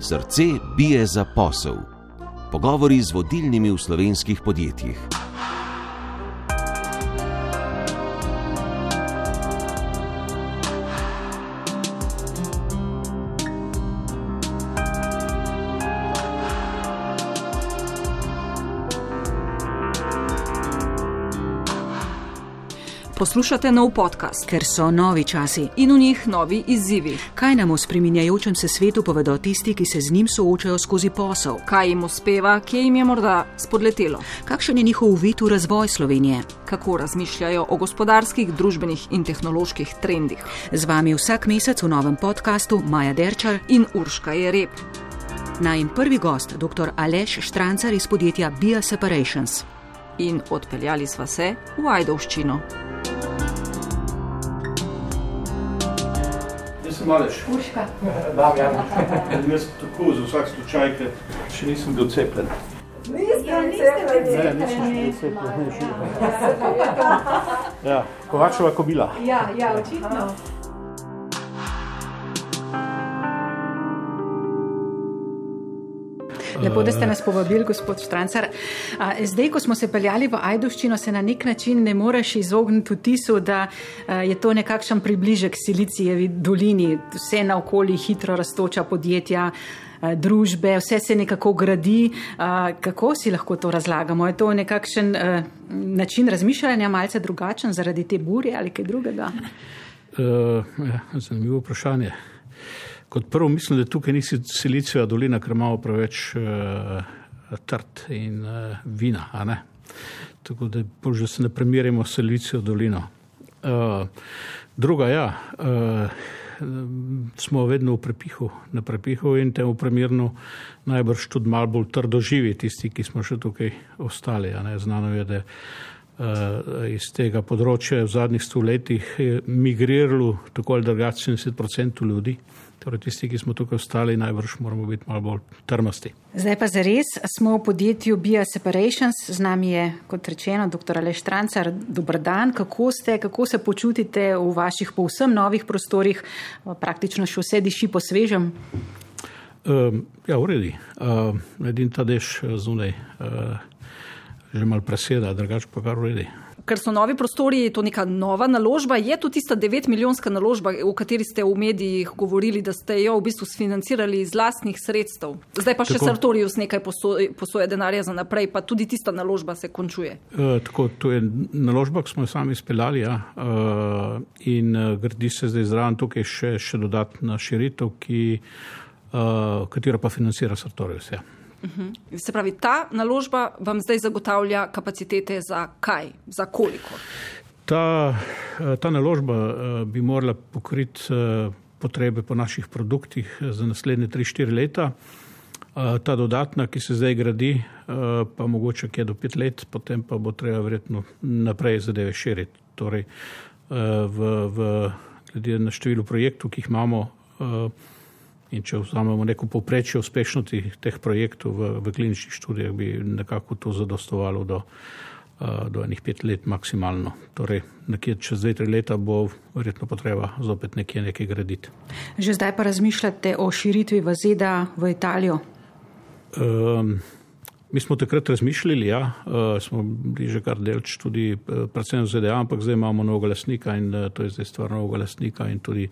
Srce bije za posel. Pogovori z vodilnimi v slovenskih podjetjih. Poslušate nov podcast, ker so novi časi in v njih novi izzivi. Kaj nam o spreminjajočem se svetu povedo tisti, ki se z njim soočajo skozi posel? Kaj jim uspeva, kje jim je morda spodletelo? Kakšen je njihov uvid v razvoj Slovenije? Kako razmišljajo o gospodarskih, družbenih in tehnoloških trendih? Z vami vsak mesec v novem podkastu Maja Derčar in Urška Jereb. Naj in prvi gost, dr. Aleš Štrancar iz podjetja Bio Separations. In odpeljali sva se v Ajdovščino. Sem maleš. Puška. Da, ja. Jaz tako za vsak slučaj, ker še nisem bil cepljen. Niste, niste Ne, nisem bil cepljen. Ne, še ja, Kovačeva kobila. Ja, ja, očitno. Lepo, da ste nas povabili, gospod Štrancar. Zdaj, ko smo se peljali v Ajdoščino, se na nek način ne moreš izogniti vtisu, da je to nekakšen približek Silicijevi dolini, vse naokoli hitro raztoča podjetja. Družbe, vse se nekako gradi. Kako si lahko to razlagamo? Je to nekakšen način razmišljanja, malce drugačen zaradi te burje ali kaj drugega? Uh, zanimivo vprašanje. Kot prvo, mislim, da tukaj ni Silicija dolina, ker imamo preveč uh, trd in uh, vina. Tako da že se ne primerjamo s Silicijo dolino. Uh, druga, ja, uh, smo vedno v prepihu, na prepihu in temu primerno najbrž tudi malo bolj trdo živi tisti, ki smo še tukaj ostali. Znano je, da uh, iz tega področja v zadnjih stoletjih je migriralo tako ali drugače 70% ljudi. Torej, tisti, ki smo tukaj ostali, najbrž moramo biti malo bolj trmasti. Zdaj pa za res smo v podjetju Bio Separations, z nami je, kot rečeno, dr. Aleš Trancar. Dobr dan, kako ste, kako se počutite v vaših povsem novih prostorih, praktično še vse diši po svežem? Uh, ja, uredi. Uh, edin ta dež zunaj uh, že mal preseda, drugače pa kar uredi ker so novi prostori, je to neka nova naložba. Je to tista 9 milijonska naložba, o kateri ste v medijih govorili, da ste jo v bistvu sfinancirali iz lastnih sredstev. Zdaj pa še Sartorius nekaj posoje, posoje denarja za naprej, pa tudi tista naložba se končuje. E, tako, to je naložba, ki smo jo sami izpeljali ja. e, in e, gradi se zdaj zraven tukaj še, še dodatna širitev, ki, e, katero pa financira Sartorius. Ja. Uhum. Se pravi, ta naložba vam zdaj zagotavlja kapacitete za kaj, za koliko? Ta, ta naložba eh, bi morala pokriti eh, potrebe po naših produktih eh, za naslednje 3-4 leta. Ta dodatna, ki se zdaj gradi, pa mogoče kje do 5 let, potem pa bo treba verjetno naprej zadeve širiti. Torej, v, v, glede na število projektov, ki jih imamo, In če vzamemo neko povprečje uspešnosti teh projektov v, v kliničnih študijah, bi nekako to zadostovalo do, do enih pet let maksimalno. Torej, nekje čez dve, tri leta bo verjetno potreba zopet nekje nekaj graditi. Že zdaj pa razmišljate o širitvi v ZDA v Italijo? Um, mi smo takrat razmišljali, ja, uh, smo bili že kar delč tudi predvsem v ZDA, ampak zdaj imamo novega lasnika in uh, to je zdaj stvar novega lasnika in tudi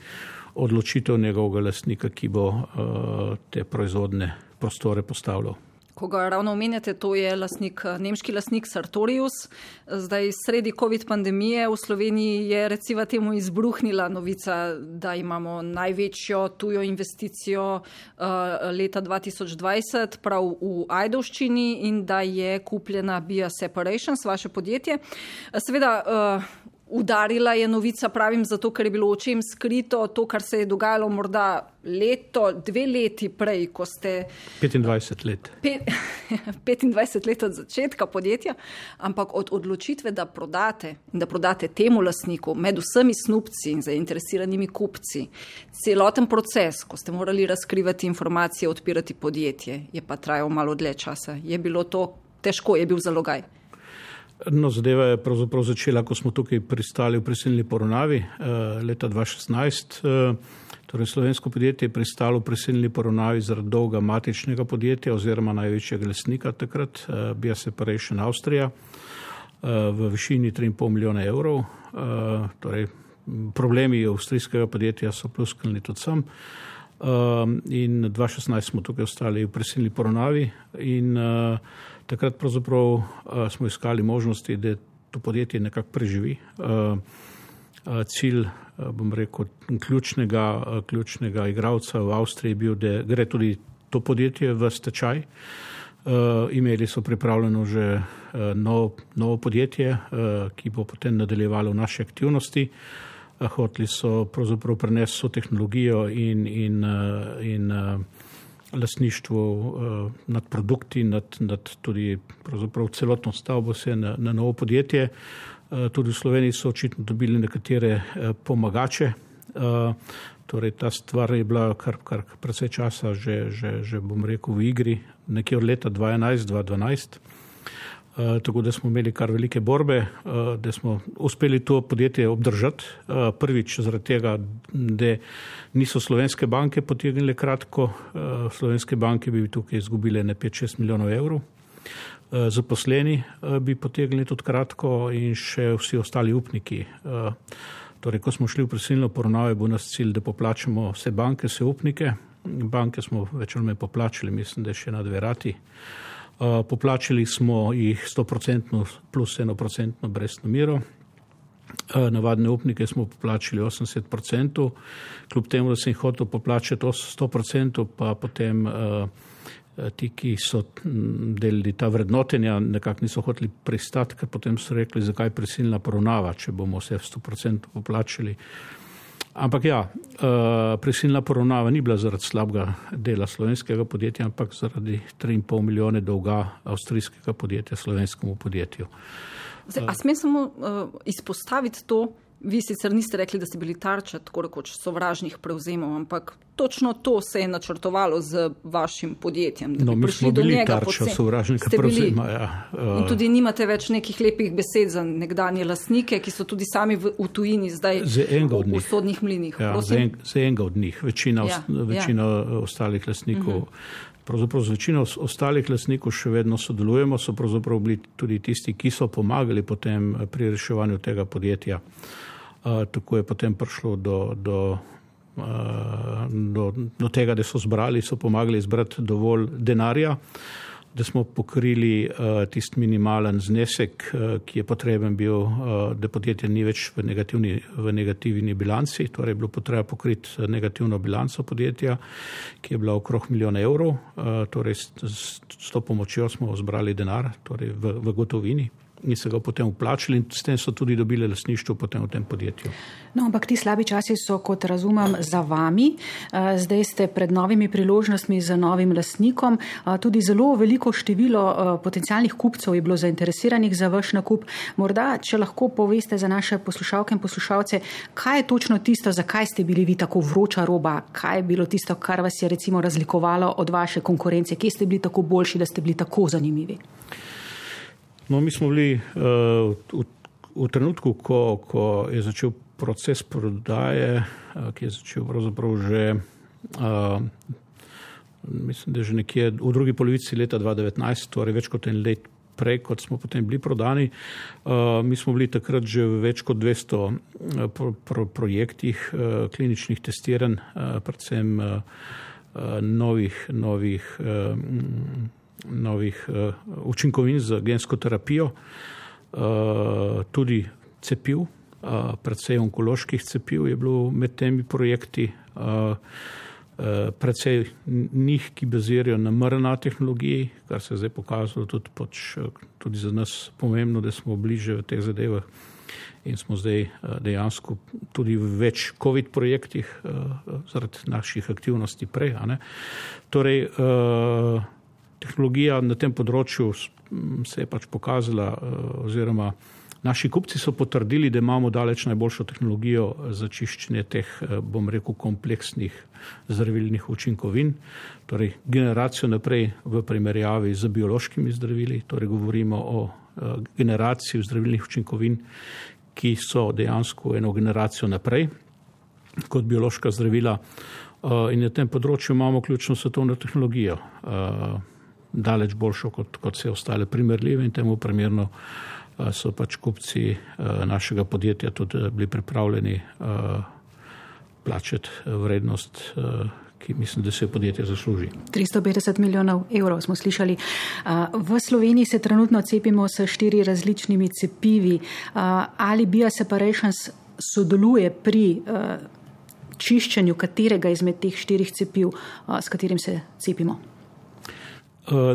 odločitev njegovega lastnika, ki bo uh, te proizvodne prostore postavljal. Ko ga ravno omenjate, to je lasnik, nemški lasnik Sartorius. Zdaj, sredi COVID pandemije v Sloveniji je recimo temu izbruhnila novica, da imamo največjo tujo investicijo uh, leta 2020 prav v Ajdovščini in da je kupljena Bio Separations, vaše podjetje. Seveda, uh, Udarila je novica, pravim, zato ker je bilo očem skrito to, kar se je dogajalo morda leto, dve leti prej, ko ste. 25 let. Pe, 25 let od začetka podjetja, ampak od odločitve, da prodate in da prodate temu lasniku med vsemi snupci in zainteresiranimi kupci, celoten proces, ko ste morali razkrivati informacije, odpirati podjetje, je pa trajal malo dlje časa. Je bilo to težko, je bil zalogaj. No, zadeva je pravzaprav začela, ko smo tukaj pristali v prisilni poravnavi leta 2016. Torej, slovensko podjetje je pristalo v prisilni poravnavi zaradi dolga matičnega podjetja oziroma največjega lesnika takrat, Bia Separation Austrija, v višini 3,5 milijona evrov. Torej, problemi avstrijskega podjetja so pluskali tudi sem. In 2016 smo tukaj ostali v prisilni poravnavi in takrat pravzaprav smo iskali možnosti, da to podjetje nekako preživi. Cilj, bom rekel, ključnega, ključnega igralca v Avstriji je bil, da gre tudi to podjetje v stečaj. Imeli so pripravljeno že novo, novo podjetje, ki bo potem nadaljevalo naše aktivnosti hoteli so pravzaprav prenesti vso tehnologijo in, in, eh, in uh, lasništvo uh, nad produkti, nad, nad tudi celotno stavbo se na, na novo podjetje. Uh, tudi v Sloveniji so očitno dobili nekatere uh, pomagače. Torej, ta stvar je bila kar, kar precej časa že, že, že, bom rekel, v igri, nekje od leta 2011-2012. Eh, tako da smo imeli kar velike borbe, eh, da smo uspeli to podjetje obdržati. Eh, prvič zaradi tega, da niso slovenske banke potegnile kratko, slovenske banke bi tukaj izgubile ne 5-6 milijonov evrov. Zaposleni bi potegnili tudi kratko in še vsi ostali upniki. Torej, ko smo šli v prisilno poravnavo, je bil nas cilj, da poplačamo vse banke, vse upnike. Banke smo več ali manj poplačali, mislim, da še na dve rati. Eh, poplačali smo jih 100% plus 1% brezno miro. Eh, navadne upnike smo poplačali 80%, kljub temu, da sem jih hotel poplačati 100%, pa potem uh, ti, ki so delili ta vrednotenja, nekako niso hoteli pristati, ker potem so rekli, zakaj prisilna poravnava, če bomo vse 100% poplačali. Ampak ja, uh, prisilna poravnava ni bila zaradi slabega dela slovenskega podjetja, ampak zaradi 3,5 milijone dolga avstrijskega podjetja slovenskemu podjetju. Zdaj, a smem samo uh, izpostaviti to, Vi sicer niste rekli, da ste bili tarča tako rekoč sovražnih prevzemov, ampak točno to se je načrtovalo z vašim podjetjem. No, mi smo bili tarča sovražnih prevzemov. Ja, uh... In tudi nimate več nekih lepih besed za nekdanje lastnike, ki so tudi sami v, v tujini zdaj v, v sodnih mlinih. Ja, za, en, za enega od njih, večina, ja, večina ja. ostalih lastnikov. Uh mhm. -huh. Pravzaprav z večino ostalih lasnikov še vedno sodelujemo, so pravzaprav bili tudi tisti, ki so pomagali potem pri reševanju tega podjetja. Uh, tako je potem prišlo do, do, uh, do, do tega, da so zbrali, so pomagali zbrati dovolj denarja. Da smo pokrili uh, tisti minimalen znesek, uh, ki je potreben bil, uh, da podjetje ni več v, v negativni bilanci, torej je bilo potreba pokriti negativno bilanco podjetja, ki je bila okrog milijona evrov, uh, torej s, s, s to pomočjo smo zbrali denar torej v, v gotovini in se ga potem uplačali in s tem so tudi dobili lasništvo potem v tem podjetju. No, ampak ti slabi časi so, kot razumem, za vami. Eh, zdaj ste pred novimi priložnostmi z novim lasnikom. Eh, tudi zelo veliko število eh, potencijalnih kupcev je bilo zainteresiranih za vaš nakup. Morda, če lahko poveste za naše poslušalke in poslušalce, kaj je točno tisto, zakaj ste bili vi tako vroča roba, kaj je bilo tisto, kar vas je recimo razlikovalo od vaše konkurence, kje ste bili tako boljši, da ste bili tako zanimivi. No, mi smo bili uh, v, v trenutku, ko, ko je začel proces prodaje, uh, ki je začel pravzaprav že, uh, mislim, da že nekje v drugi polovici leta 2019, torej več kot en let prej, kot smo potem bili prodani. Uh, mi smo bili takrat že v več kot 200 pro, pro, projektih uh, kliničnih testiranj, uh, predvsem uh, novih, novih uh, novih uh, učinkovin za gensko terapijo, uh, tudi cepiv, uh, predvsej onkoloških cepiv je bilo med temi projekti. Uh, Predvsej njih, ki bazirajo na MRNA tehnologiji, kar se je zdaj pokazalo tudi, poč, tudi za nas pomembno, da smo bliže v teh zadevah in smo zdaj dejansko tudi v več COVID projektih zaradi naših aktivnosti prej. Torej, tehnologija na tem področju se je pač pokazala, eh, oziroma naši kupci so potrdili, da imamo daleč najboljšo tehnologijo za čiščenje teh, eh, bom rekel, kompleksnih zdravilnih učinkovin, torej generacijo naprej v primerjavi z biološkimi zdravili, torej govorimo o generacij zdravilnih učinkovin, ki so dejansko eno generacijo naprej kot biološka zdravila. In na tem področju imamo ključno svetovno tehnologijo, daleč boljšo kot, kot vse ostale primerljive in temu primerno so pač kupci našega podjetja tudi bili pripravljeni plačati vrednost ki mislim, da se podjetje zasluži. 350 milijonov evrov smo slišali. V Sloveniji se trenutno cepimo s štiri različnimi cepivi. Ali Bio Separations sodeluje pri čiščenju katerega izmed teh štirih cepiv, s katerim se cepimo?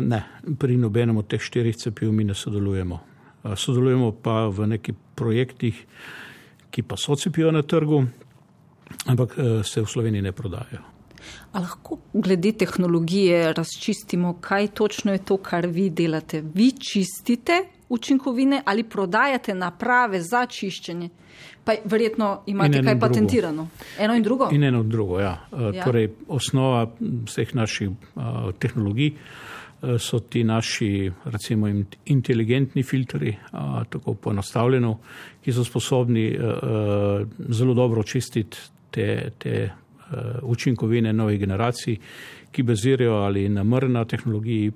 Ne, pri nobenem od teh štirih cepiv mi ne sodelujemo. Sodelujemo pa v nekih projektih, ki pa so cepijo na trgu, ampak se v Sloveniji ne prodajajo. A lahko glede tehnologije razčistimo, kaj točno je to, kar vi delate? Vi čistite učinkovine ali prodajate naprave za čiščenje? Pa verjetno imate kaj patentirano. Eno in drugo? In eno in drugo, ja. ja. Torej, osnova vseh naših uh, tehnologij so ti naši, recimo, inteligentni filtri, uh, tako poenostavljeno, ki so sposobni uh, zelo dobro očistiti te, te Eh, učinkovine novih generacij, ki bazirajo ali na mrna tehnologiji,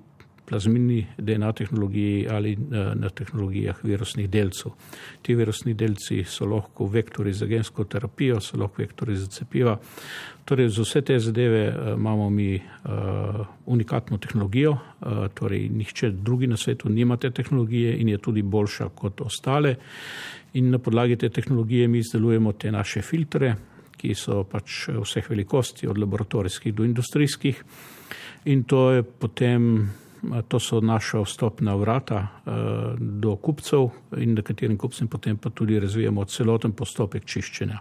plazmini DNA tehnologiji ali eh, na tehnologijah virusnih delcev. Ti virusni delci so lahko vektori za gensko terapijo, so lahko vektori za cepiva. Torej, za vse te zadeve eh, imamo mi uh, unikatno tehnologijo, uh, torej nihče drugi na svetu nima te tehnologije in je tudi boljša kot ostale. In na podlagi te tehnologije mi izdelujemo te naše filtre, ki so pač vseh velikosti, od laboratorijskih do industrijskih. In to potem, to so naša vstopna vrata uh, do kupcev in nekaterim kupcem potem pa tudi razvijamo celoten postopek čiščenja.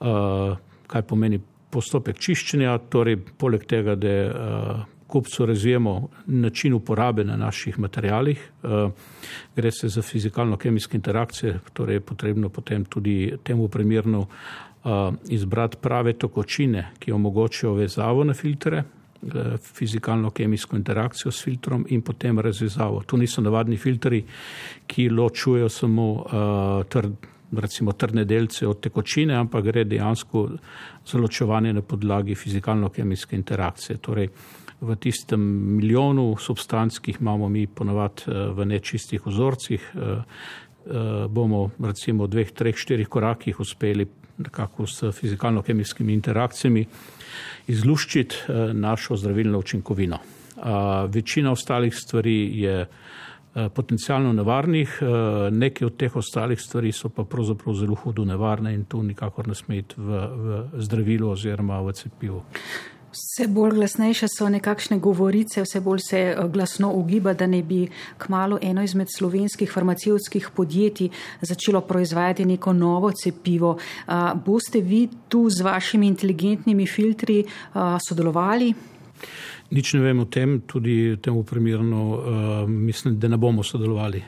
Uh, kaj pomeni postopek čiščenja? Torej, poleg tega, da uh, kupcu razvijemo način uporabe na naših materijalih, uh, gre se za fizikalno-kemijske interakcije, torej je potrebno potem tudi temu primerno uh, izbrati prave tokočine, ki omogočajo vezavo na filtre, fizikalno-kemijsko interakcijo s filtrom in potem razvezavo. Tu niso navadni filtri, ki ločujejo samo trd, recimo trdne delce od tekočine, ampak gre dejansko za ločevanje na podlagi fizikalno-kemijske interakcije. Torej, v tistem milijonu substanc, ki jih imamo mi ponovadi v nečistih vzorcih, bomo recimo v dveh, treh, štirih korakih uspeli nekako s fizikalno-kemijskimi interakcijami izluščiti eh, našo zdravilno učinkovino. Večina ostalih stvari je eh, potencijalno nevarnih, eh, neke od teh ostalih stvari so pa pravzaprav zelo hudo nevarne in tu nikakor ne smeti v, v zdravilu oziroma v cepivu. Vse bolj glasnejše so nekakšne govorice, vse bolj se eh, glasno ugiba, da ne bi kmalo eno izmed slovenskih farmacijskih podjetij začelo proizvajati neko novo cepivo. Boste vi tu z vašimi inteligentnimi filtri sodelovali? Nič ne vem o tem, tudi temu primerno uh, mislim, da ne bomo sodelovali,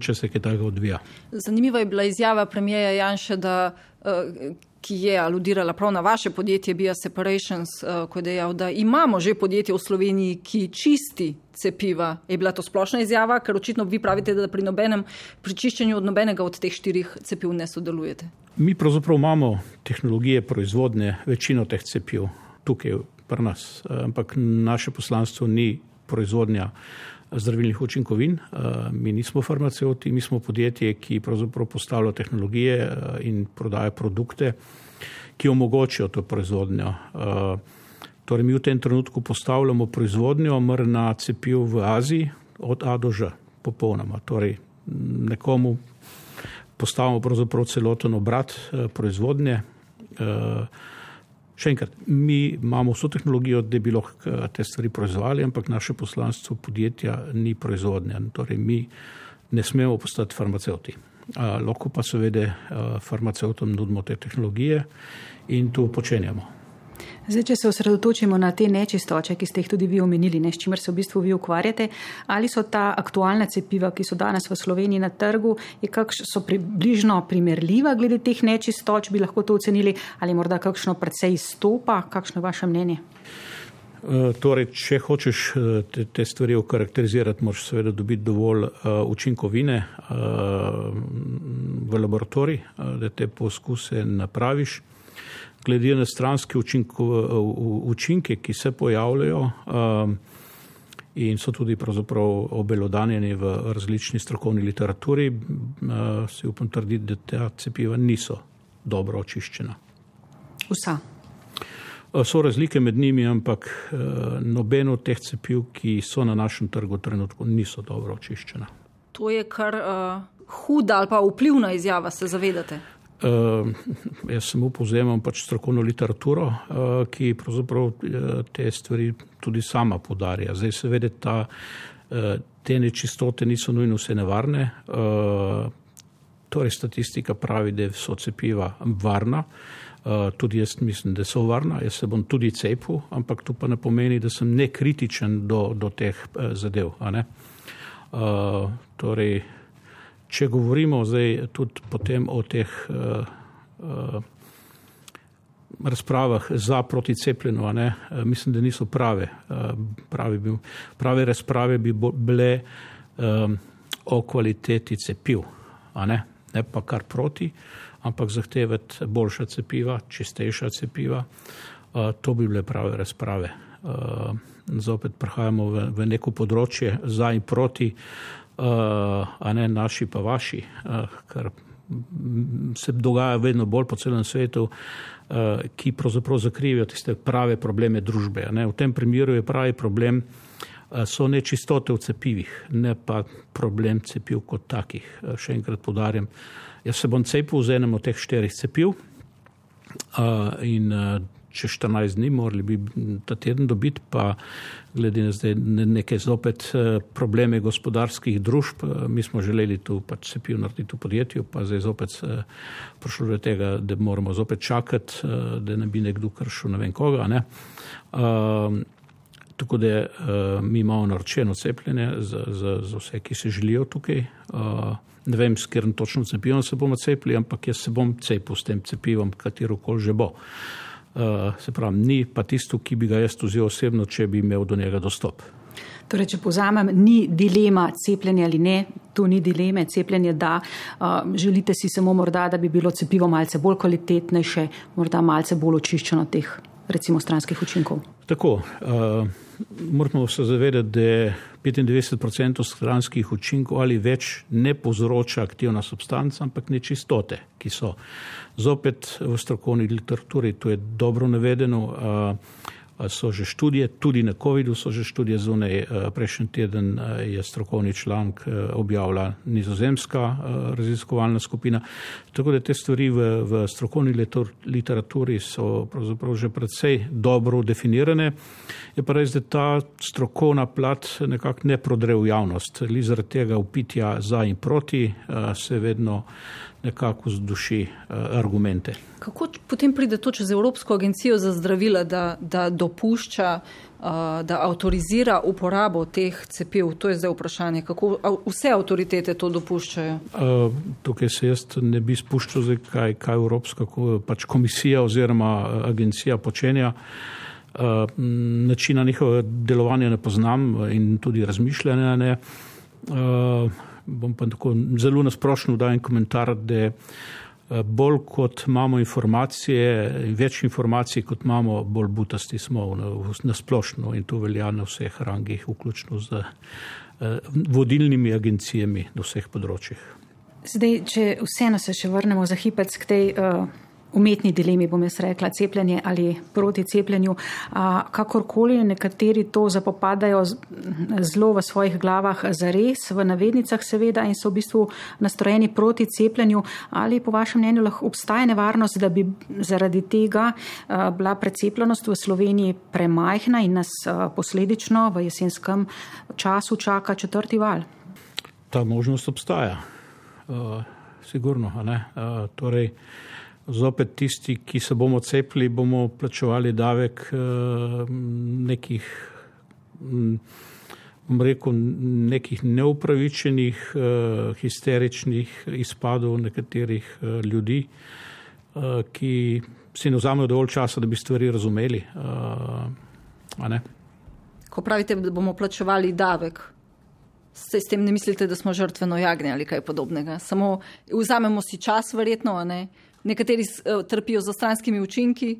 če se kaj takega odvija. Zanimiva je bila izjava premijeja Janša, da uh, ki je aludirala prav na vaše podjetje Bio Separations, uh, ko je dejal, da imamo že podjetje v Sloveniji, ki čisti cepiva. Je bila to splošna izjava, ker očitno vi pravite, da pri nobenem pričiščenju od nobenega od teh štirih cepiv ne sodelujete. Mi pravzaprav imamo tehnologije proizvodne večino teh cepiv tukaj pri nas, eh, ampak naše poslanstvo ni proizvodnja zdravilnih učinkovin. Eh, mi nismo farmaceuti, mi smo podjetje, ki pravzaprav postavlja tehnologije eh, in prodaja produkte, ki omogočajo to proizvodnjo. Torej, mi v tem trenutku postavljamo proizvodnjo mrna cepiv v Aziji od A do Ž, popolnoma. Torej, nekomu postavimo pravzaprav celoten obrat proizvodnje. Še enkrat, mi imamo vso tehnologijo, da bi lahko te stvari proizvali, ampak naše poslanstvo podjetja ni proizvodnja. Torej, mi ne smemo postati farmacevti. Lahko pa seveda farmacevtom nudimo te tehnologije in to počenjamo. Zdaj, če se osredotočimo na te nečistoče, ki ste jih tudi vi omenili, ne, s čimer se v bistvu vi ukvarjate, ali so ta aktualna cepiva, ki so danes v Sloveniji na trgu, kakš, so približno primerljiva glede teh nečistoč, bi lahko to ocenili, ali morda kakšno predvsej izstopa, kakšno je vaše mnenje? Torej, če hočeš te, te stvari okarakterizirati, moraš seveda dobiti dovolj učinkovine v laboratorij, da te poskuse napraviš. Glede na stranske učinko, učinke, ki se pojavljajo, in so tudi obelodanjeni v različni strokovni literaturi, si upam trditi, da ta cepiva niso dobro očiščena. Vsa. So razlike med njimi, ampak nobeno od teh cepiv, ki so na našem trgu trenutku, niso dobro očiščena. To je kar uh, huda ali pa vplivna izjava, se zavedate? Uh, jaz samo povzemam pač strokovno literaturo, uh, ki pravzaprav uh, te stvari tudi sama podarja. Zdaj seveda ta, uh, te nečistote niso nujno vse nevarne. Uh, torej statistika pravi, da so cepiva varna. Uh, tudi jaz mislim, da so varna. Jaz se bom tudi cepil, ampak to pa ne pomeni, da sem nekritičen do, do teh uh, zadev. Uh, torej, če govorimo zdaj tudi o teh uh, uh, razpravah za proti cepljenju, uh, mislim, da niso prave. Uh, pravi bi, prave razprave bi bile um, o kvaliteti cepiv, ne? ne pa kar proti, ampak zahtevati boljša cepiva, čistejša cepiva. Uh, to bi bile prave razprave. Uh, zopet prihajamo v, v neko področje za in proti. Uh, a ne naši pa vaši, uh, kar se dogaja vedno bolj po celem svetu, uh, ki pravzaprav zakrivijo tiste prave probleme družbe. V tem primeru je pravi problem, so nečistote v cepivih, ne pa problem cepiv kot takih. Še enkrat podarjam, jaz se bom cepil z enem od teh štirih cepiv in uh, če 14 dni, morali bi ta teden dobiti, pa glede na zdaj neke zopet eh, probleme gospodarskih družb, eh, mi smo želeli tu pač se piv narediti v podjetju, pa zdaj zopet eh, prišlo do tega, da moramo zopet čakati, da ne bi nekdo kršil ne vem koga. Ne. Uh, tako da uh, mi imamo naročeno cepljenje za, za, za vse, ki se želijo tukaj. Uh, ne vem, s katerim točno cepivom se bomo cepili, ampak jaz se bom cepil s tem cepivom, katero koli že bo. Uh, se pravi, ni pa tisto, ki bi ga jaz vzel osebno, če bi imel do njega dostop. Torej, če povzamem, ni dilema cepljenja ali ne, tu ni dileme, cepljenje da. Uh, želite si samo morda, da bi bilo cepivo malce bolj kvalitetnejše, morda malce bolj očiščeno teh, recimo, stranskih učinkov. Tako, uh, moramo se zavedati, da 95% stranskih učinkov ali več ne povzroča aktivna substanca, ampak nečistote, ki so zopet v strokovni literaturi, to je dobro navedeno. Uh, so že študije, tudi na COVID-u so že študije zunaj. Eh, prejšnji teden eh, je strokovni članek eh, objavila nizozemska raziskovalna skupina. Tako da te stvari v, v strokovni literaturi so pravzaprav že predvsej dobro definirane. Je pa res, da ta strokovna plat nekako ne prodre v javnost. Li zaradi tega upitja za in proti se vedno nekako zduši uh, argumente. Kako potem pride to čez Evropsko agencijo za zdravila, da, da dopušča, uh, da avtorizira uporabo teh cepiv? To je zdaj vprašanje. Kako vse avtoritete to dopuščajo? Uh, tukaj se jaz ne bi spuščal, zdaj, kaj, kaj Evropska pač komisija oziroma agencija počenja. Načina njihovega delovanja ne poznam in tudi razmišljanja ne. Uh, bom pa tako zelo nasprošno dal en komentar, da eh, bolj kot imamo informacije, več informacij kot imamo, bolj butasti smo na splošno in to velja na vseh rangih, vključno z eh, vodilnimi agencijami na vseh področjih. Zdaj, če vseeno se še vrnemo za hipec k tej uh, umetni dilemi, bom jaz rekla, cepljenje ali proti cepljenju. A, kakorkoli nekateri to zapopadajo zelo v svojih glavah za res, v navednicah seveda in so v bistvu nastrojeni proti cepljenju, ali po vašem mnenju lahko obstaja nevarnost, da bi zaradi tega a, bila precepljenost v Sloveniji premajhna in nas a, posledično v jesenskem času čaka četrti val? Ta možnost obstaja. Uh, sigurno, uh, torej, zopet tisti, ki se bomo cepili, bomo plačevali davek uh, nekih, um, rekel, nekih neupravičenih, uh, histeričnih izpadov nekaterih uh, ljudi, ki si ne vzamejo dovolj časa, da bi stvari razumeli. Ko pravite, da bomo plačevali davek, se s tem ne mislite, da smo žrtveno jagnje ali kaj podobnega. Samo vzamemo si čas, verjetno, ne? Nekateri uh, trpijo za stranskimi učinki.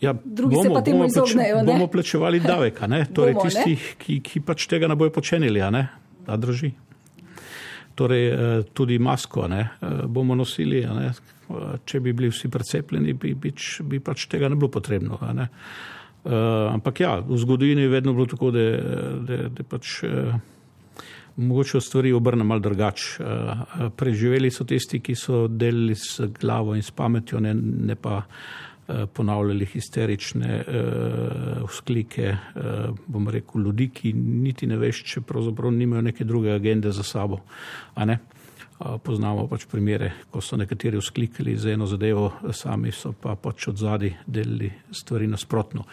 Ja, Drugi bomo, se pa temu bomo, izognejo, ne? bomo plačevali davek, a torej Bomo, ne? tisti, ki, ki pač tega ne bojo počenili, a ne? Da drži. Torej, eh, tudi masko ne, eh, bomo nosili, a ne, Eh, če bi bili vsi precepljeni, bi, bi, bi pač tega ne bilo potrebno. a Ne. Uh, ampak ja, v zgodovini je vedno bilo tako, da, da pač uh, mogoče stvari obrne mal drugače. Uh, preživeli so tisti, ki so delili s glavo in s pametjo, ne, ne pa uh, ponavljali histerične uh, vzklike, uh, bom rekel, ljudi, ki niti ne veš, če pravzaprav nimajo neke druge agende za sabo. Ne. Poznamo pač primere, ko so nekateri vzklikali za eno zadevo, sami so pa pač od zadaj delili stvari nasprotno.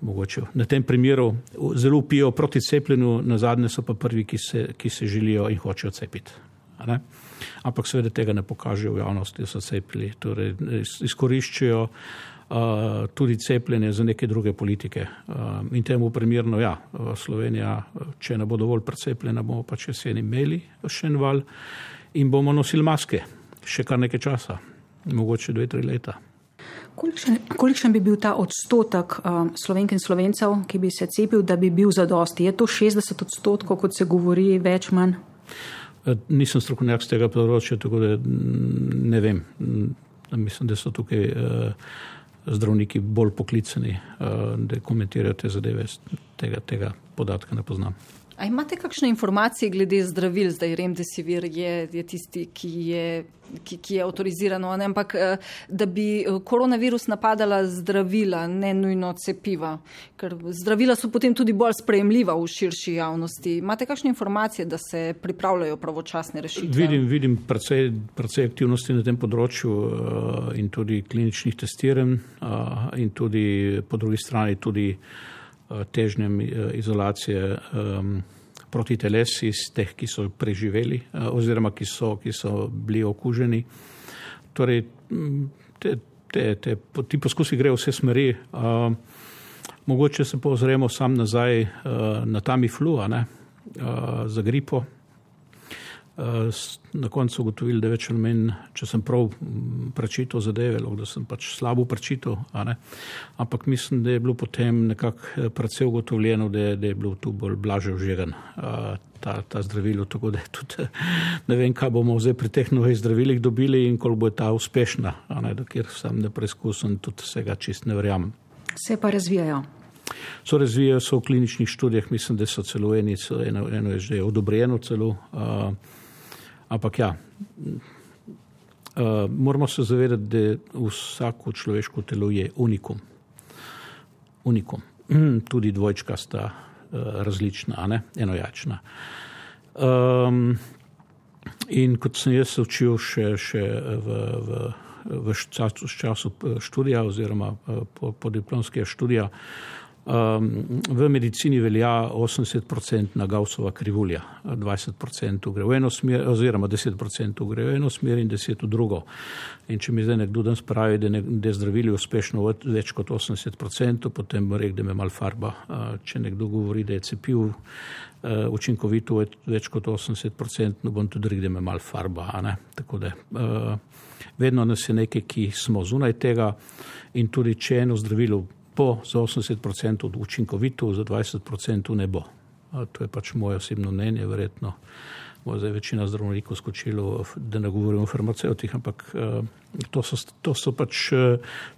Mogoče na tem primeru zelo pijo proti cepljenju, na zadnje so pa prvi, ki se, ki se želijo in hočejo cepiti. Ampak seveda tega ne pokažejo v javnosti, da so cepili. Torej, izkoriščajo tudi cepljenje za neke druge politike. In temu primerno, ja, Slovenija, če ne bo dovolj precepljena, bomo pač jeseni imeli še en val in bomo nosili maske še kar nekaj časa, mogoče dve, tri leta. Kolikšen, kolikšen bi bil ta odstotek uh, slovenk in slovencev, ki bi se cepil, da bi bil zadosti? Je to 60 odstotkov, kot se govori, več manj? Nisem strokovnjak z tega področja, tako da ne vem. Mislim, da so tukaj. Uh, zdravniki bolj poklicani, eh, da komentirajo te zadeve. Tega, tega podatka ne poznam. A imate kakšne informacije glede zdravil? Zdaj Remdesivir je, je tisti, ki je, ki, ki je avtoriziran, ampak eh, da bi eh, koronavirus napadala zdravila, ne nujno cepiva, ker zdravila so potem tudi bolj sprejemljiva v širši javnosti. Imate kakšne informacije, da se pripravljajo pravočasne rešitve? Vidim, vidim precej, precej aktivnosti na tem področju eh, in tudi kliničnih testiranj in tudi po drugi strani tudi. Eh, težnjem eh, izolacije proti telesi iz teh, ki so preživeli uh, oziroma ki so, ki so bili okuženi. Torej, te, te, te, ti poskusi grejo vse smeri. Mogoče se pozremo sam nazaj uh, na Tamiflu, za gripo, Eh, na koncu ugotovili, da več ali manj, če sem prav mm, prečital zadeve, lahko da sem pač slabo prečital, ampak mislim, da je bilo potem nekako eh, predvsej ugotovljeno, da je, da je bilo tu bolj blaže vžegan eh, ta, ta zdravilo, tako da tudi ne vem, kaj bomo zdaj pri teh novih zdravilih dobili in koliko bo ta uspešna, dokler sem ne preizkusen, tudi vsega čist ne verjamem. Se pa razvijajo. So razvijajo se v kliničnih študijah, mislim, da so celo eni, eno, eno je že odobreno celo. Uh, Ampak ja, uh, moramo se zavedati, da vsako človeško telo je unikum. unikum. Tudi dvojčka sta uh, različna, enojačna. Um, in kot sem jaz učil še, še v, v, v času, času študija oziroma po, po diplomskega študija, Um, v medicini velja 80-odstotna Gaussova krivulja, 20% gre v eno smer, oziroma 10% gre v eno smer in 10% v drugo. In če mi zdaj nekdo danes pravi, da, je zdravili uspešno več kot 80%, potem bo rekel, da me mal farba. Uh, če nekdo govori, da je cepiv uh, učinkovito več kot 80%, no bom tudi rekel, da me mal farba. Tako da uh, vedno nas je nekaj, ki smo zunaj tega in tudi če eno zdravilo bo za 80% učinkovito, za 20% ne bo. To je pač moje osebno mnenje, verjetno. Bo zdaj večina zdravnikov skočilo, da ne govorim o farmacevtih, ampak to, so, to, so pač,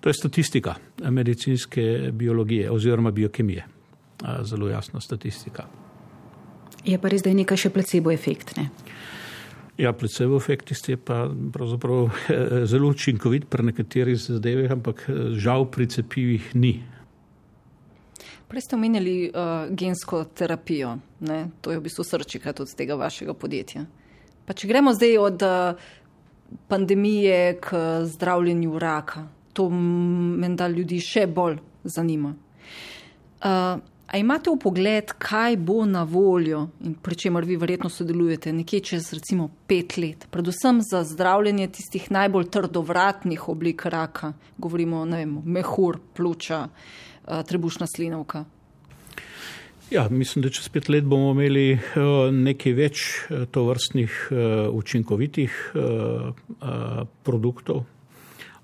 to je statistika medicinske biologije oziroma biokemije. Zelo jasna statistika. Je pa res, da je nekaj še placebo efekt. Ne? Ja, placebo efekt je pa pravzaprav eh, zelo učinkovit pri nekaterih zadevah, ampak eh, žal pri cepivih ni. Prej ste omenjali uh, gensko terapijo, ne? to je v bistvu srčika tudi tega vašega podjetja. Pa če gremo zdaj od uh, pandemije k zdravljenju raka, to menda ljudi še bolj zanima. Uh, A imate v pogled, kaj bo na voljo in pri čemer vi verjetno sodelujete nekje čez recimo pet let, predvsem za zdravljenje tistih najbolj trdovratnih oblik raka, govorimo o mehur, pljuča, eh, trebušna slinovka? Ja, mislim, da čez pet let bomo imeli eh, nekaj več eh, tovrstnih učinkovitih produktov,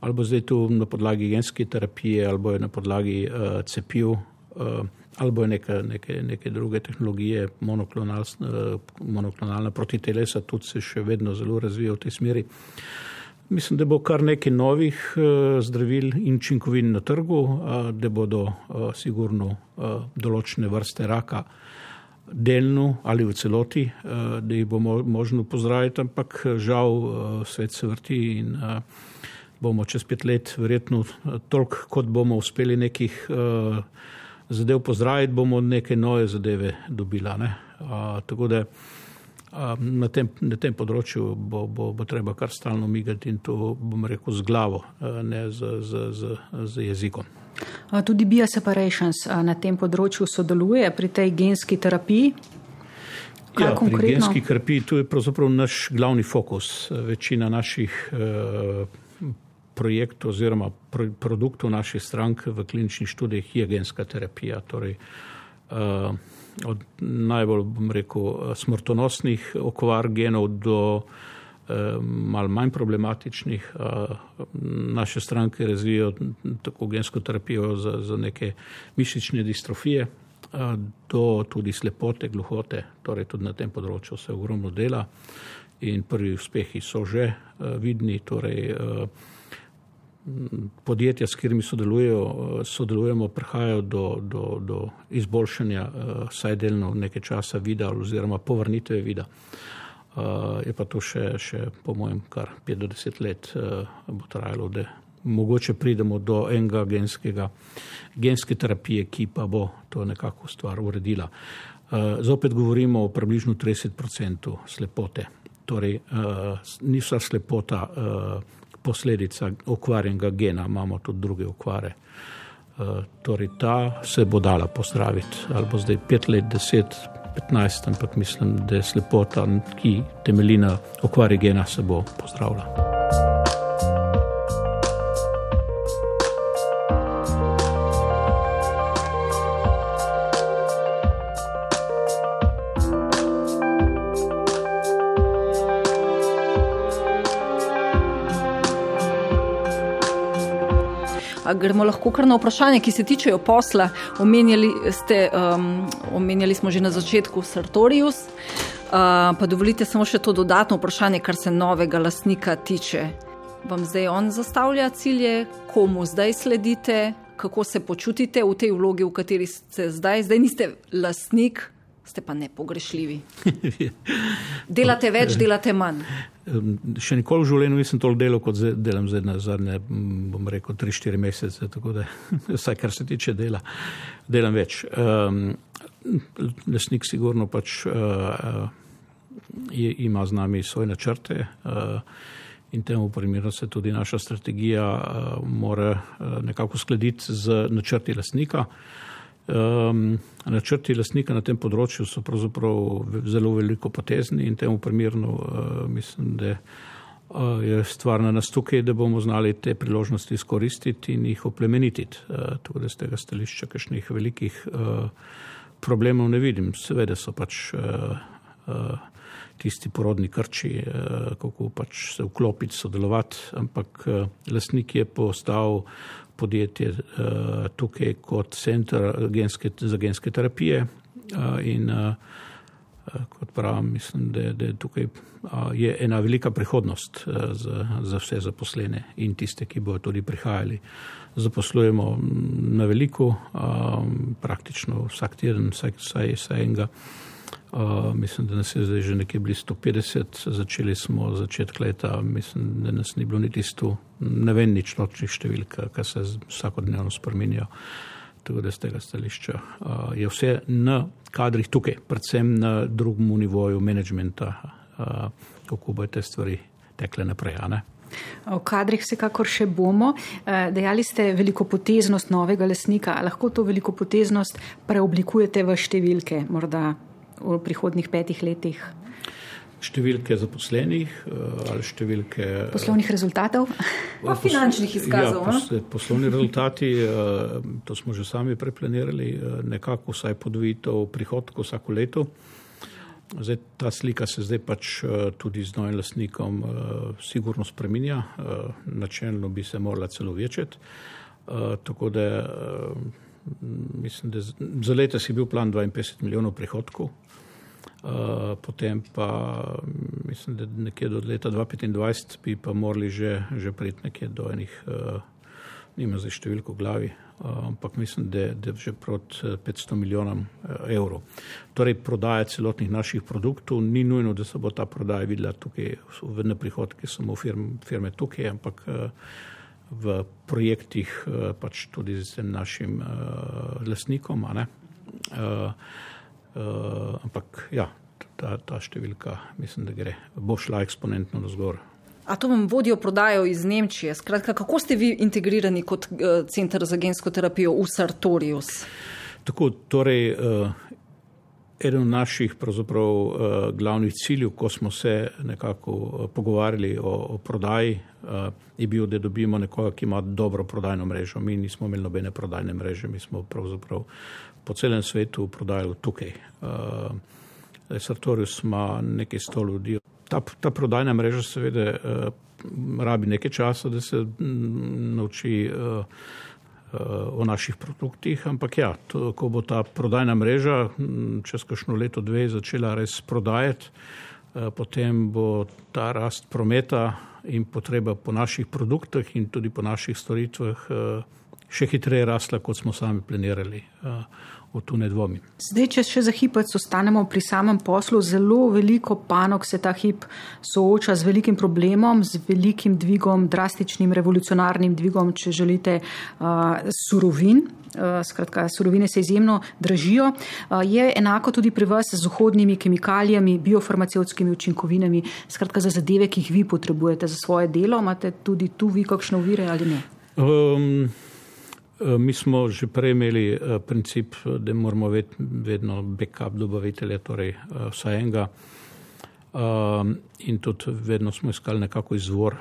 ali bo zdaj tu na podlagi genske terapije, ali bo na podlagi cepiv ali bo neke, neke, neke druge tehnologije, monoklonal, monoklonalna protitelesa, tudi se še vedno zelo razvija v tej smeri. Mislim, da bo kar nekaj novih uh, zdravil in učinkovin na trgu, da bodo uh, sigurno določene vrste raka delno ali v celoti, da jih bomo možno pozdraviti, ampak žal svet se vrti in bomo čez pet let verjetno toliko, kot bomo uspeli nekih uh, zadev pozdraviti, bomo neke nove zadeve dobila. Ne? A, tako da a, na, tem, na tem področju bo, bo, bo treba kar stalno migati in to bom rekel z glavo, ne z, z, z, z jezikom. Tudi Bioseparations na tem področju sodeluje pri tej genski terapiji. Ja, pri genski terapiji tu je pravzaprav naš glavni fokus. Večina naših uh, projektu oziroma pro, produktu naše stranke v kliničnih študijah je genska terapija. Torej, uh, od najbolj, bom rekel, smrtonosnih okvar genov do uh, mal manj problematičnih. Uh, naše stranke razvijajo tako gensko terapijo za, za neke mišične distrofije, uh, do tudi slepote, gluhote, torej tudi na tem področju se ogromno dela in prvi uspehi so že uh, vidni. Torej, uh, podjetja, s katerimi sodelujemo, prihajajo do, do, do izboljšanja, vsaj delno nekaj časa vida oziroma povrnitve vida. Je pa to še, še po mojem, kar 5 do 10 let bo trajalo, da mogoče pridemo do enega genskega, genske terapije, ki pa bo to nekako stvar uredila. Zopet govorimo o približno 30% slepote. Torej, ni vsa slepota posledica okvarjenega gena, imamo tudi druge okvare. Uh, torej, ta se bo dala pozdraviti, ali bo zdaj pet let, deset, petnajst, ampak mislim, da je slepota, ki temelji na okvari gena, se bo pozdravila. Gremo lahko kar na vprašanje, ki se tičejo posla. Omenjali, ste, um, omenjali smo že na začetku Sartorius, uh, pa dovolite samo še to dodatno vprašanje, kar se novega lastnika tiče. Vam zdaj on zastavlja cilje, komu zdaj sledite, kako se počutite v tej vlogi, v kateri ste zdaj. Zdaj niste lastnik, ste pa nepogrešljivi. delate več, delate manj. Še nikoli v življenju nisem toliko delal, kot delam zdaj na zadnje, bom rekel, 3-4 mesece, tako da vsaj kar se tiče dela, delam več. Um, lesnik sigurno pač uh, je, ima z nami svoje načrte uh, in temu primeru se tudi naša strategija uh, mora uh, nekako skladiti z načrti lesnika. Um, načrti lastnika na tem področju so pravzaprav zelo veliko potezni in temu primerno uh, mislim, da uh, je stvar na nas tukaj, da bomo znali te priložnosti izkoristiti in jih oplemenititi. Uh, tako da z tega stališča kakšnih velikih uh, problemov ne vidim. Seveda so pač uh, uh, tisti porodni krči, uh, kako pač se vklopiti, sodelovati, ampak uh, lastnik je postal podjetje uh, tukaj kot center genske, za genske terapije uh, in uh, kot pravim, mislim, da, da tukaj je ena velika prihodnost za, za vse zaposlene in tiste, ki bodo tudi prihajali. Zaposlujemo na veliko, praktično vsak teden, vsaj, vsaj enega. Uh, mislim, da nas je zdaj že nekje blizu 150, začeli smo začetek leta, mislim, da nas ni bilo niti 100, ne vem nič nočnih številk, ki se vsakodnevno spreminjajo. Tako da z tega stališča uh, je vse na kadrih tukaj, predvsem na drugem nivoju menedžmenta, uh, kako bo te stvari tekle naprej. O kadrih vsekakor še bomo. Dejali ste veliko poteznost novega lasnika. Lahko to veliko poteznost preoblikujete v številke, morda v prihodnih petih letih? Številke zaposlenih eh, ali številke poslovnih rezultatov? Pa finančnih izkazov. Ja, pos, poslovni rezultati, to smo že sami preplanirali, nekako vsaj podvojitev prihodkov vsako leto. Zdaj, ta slika se zdaj pač eh, tudi z novim lasnikom uh, sigurno spreminja, načelno bi se morala celo večeti. Uh, tako da mislim, da za leta si bil plan 52 milijonov prihodkov, uh, potem pa mislim, da nekje do leta 2025 bi pa morali že, že priti nekje do enih, uh, nima zdaj številko glavi, ampak mislim, da je že proti 500 milijonom evrov. Torej, prodaja celotnih naših produktov ni nujno, da se bo ta prodaja videla tukaj v neprihodki samo firm, firme tukaj, ampak v projektih pač tudi z našim uh, lasnikom. Uh, ampak ja, ta, ta številka mislim, da gre, bo šla eksponentno na zgor. A to vam vodijo prodajo iz Nemčije? Skratka, kako ste vi integrirani kot centr za gensko terapijo v Sartorius? Tako, torej, uh, eden naših uh, glavnih ciljev, ko smo se nekako uh, pogovarjali o, o prodaji, uh, je bil, da dobimo nekoga, ki ima dobro prodajno mrežo. Mi nismo imeli nobene prodajne mreže, mi smo pravzaprav po celem svetu prodajali tukaj. Sartorius ima nekaj sto ljudi ta, ta prodajna mreža seveda rabi nekaj časa, da se mm, nauči o naših produktih, ampak ja, to, ko bo ta prodajna mreža mm, čez kakšno leto, dve začela res prodajati, uh, potem bo ta rast prometa in potreba po naših produktih in tudi po naših storitvah uh, še hitreje rasla, kot smo sami planirali. V to ne dvomim. Zdaj, če še za hipec ostanemo pri samem poslu, zelo veliko panog se ta hip sooča z velikim problemom, z velikim dvigom, drastičnim revolucionarnim dvigom, če želite, uh, surovin. Uh, skratka, surovine se izjemno dražijo. Uh, je enako tudi pri vas z vhodnimi kemikalijami, biofarmacevskimi učinkovinami, skratka za zadeve, ki jih vi potrebujete za svoje delo. Imate tudi tu vi kakšne uvire ali ne? Um, mi smo že prej imeli eh, princip, da moramo vedno backup dobavitelja, torej eh, vsaj enega. In tudi vedno smo iskali nekako izvor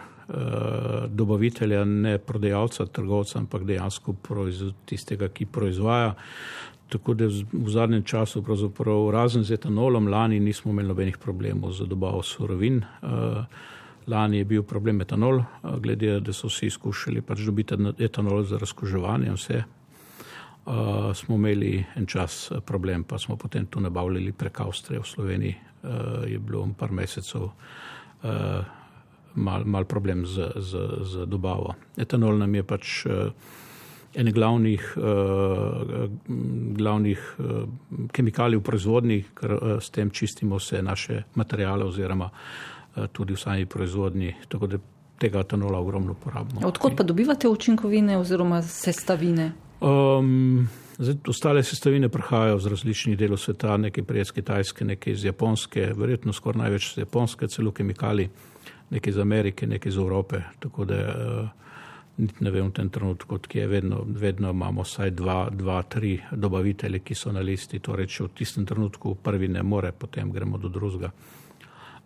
dobavitelja, ne prodajalca, trgovca, ampak dejansko tistega, ki proizvaja. Tako da v zadnjem času, razen z etanolom, lani nismo imeli nobenih problemov z dobavo surovin. Lani je bil problem etanol, glede da so vsi skušali pač dobiti etanol za razkoževanje. Vse. Uh, smo imeli en čas problem, pa smo potem tu nabavljali prek Avstrije v Sloveniji. Uh, je bilo par mesecev uh, mal, mal problem z, z, z dobavo. Etanol nam je pač uh, en glavnih, uh, glavnih uh, kemikalij v proizvodnji, ker uh, s tem čistimo vse naše materijale oziroma uh, Eh, tudi v sami proizvodnji. Tako da tega etanola ogromno porabimo. Odkot pa dobivate učinkovine oziroma sestavine? Um, zdaj, ostale sestavine prihajajo z različnih delov sveta, nekaj prej iz Kitajske, nekaj iz Japonske, verjetno skoraj največ iz Japonske, celo kemikali, nekaj iz Amerike, nekaj iz Evrope. Tako da uh, ne vem v tem trenutku, kje je vedno, vedno imamo vsaj dva, dva, tri dobavitelje, ki so na listi. Torej, če v tistem trenutku prvi ne more, potem gremo do drugega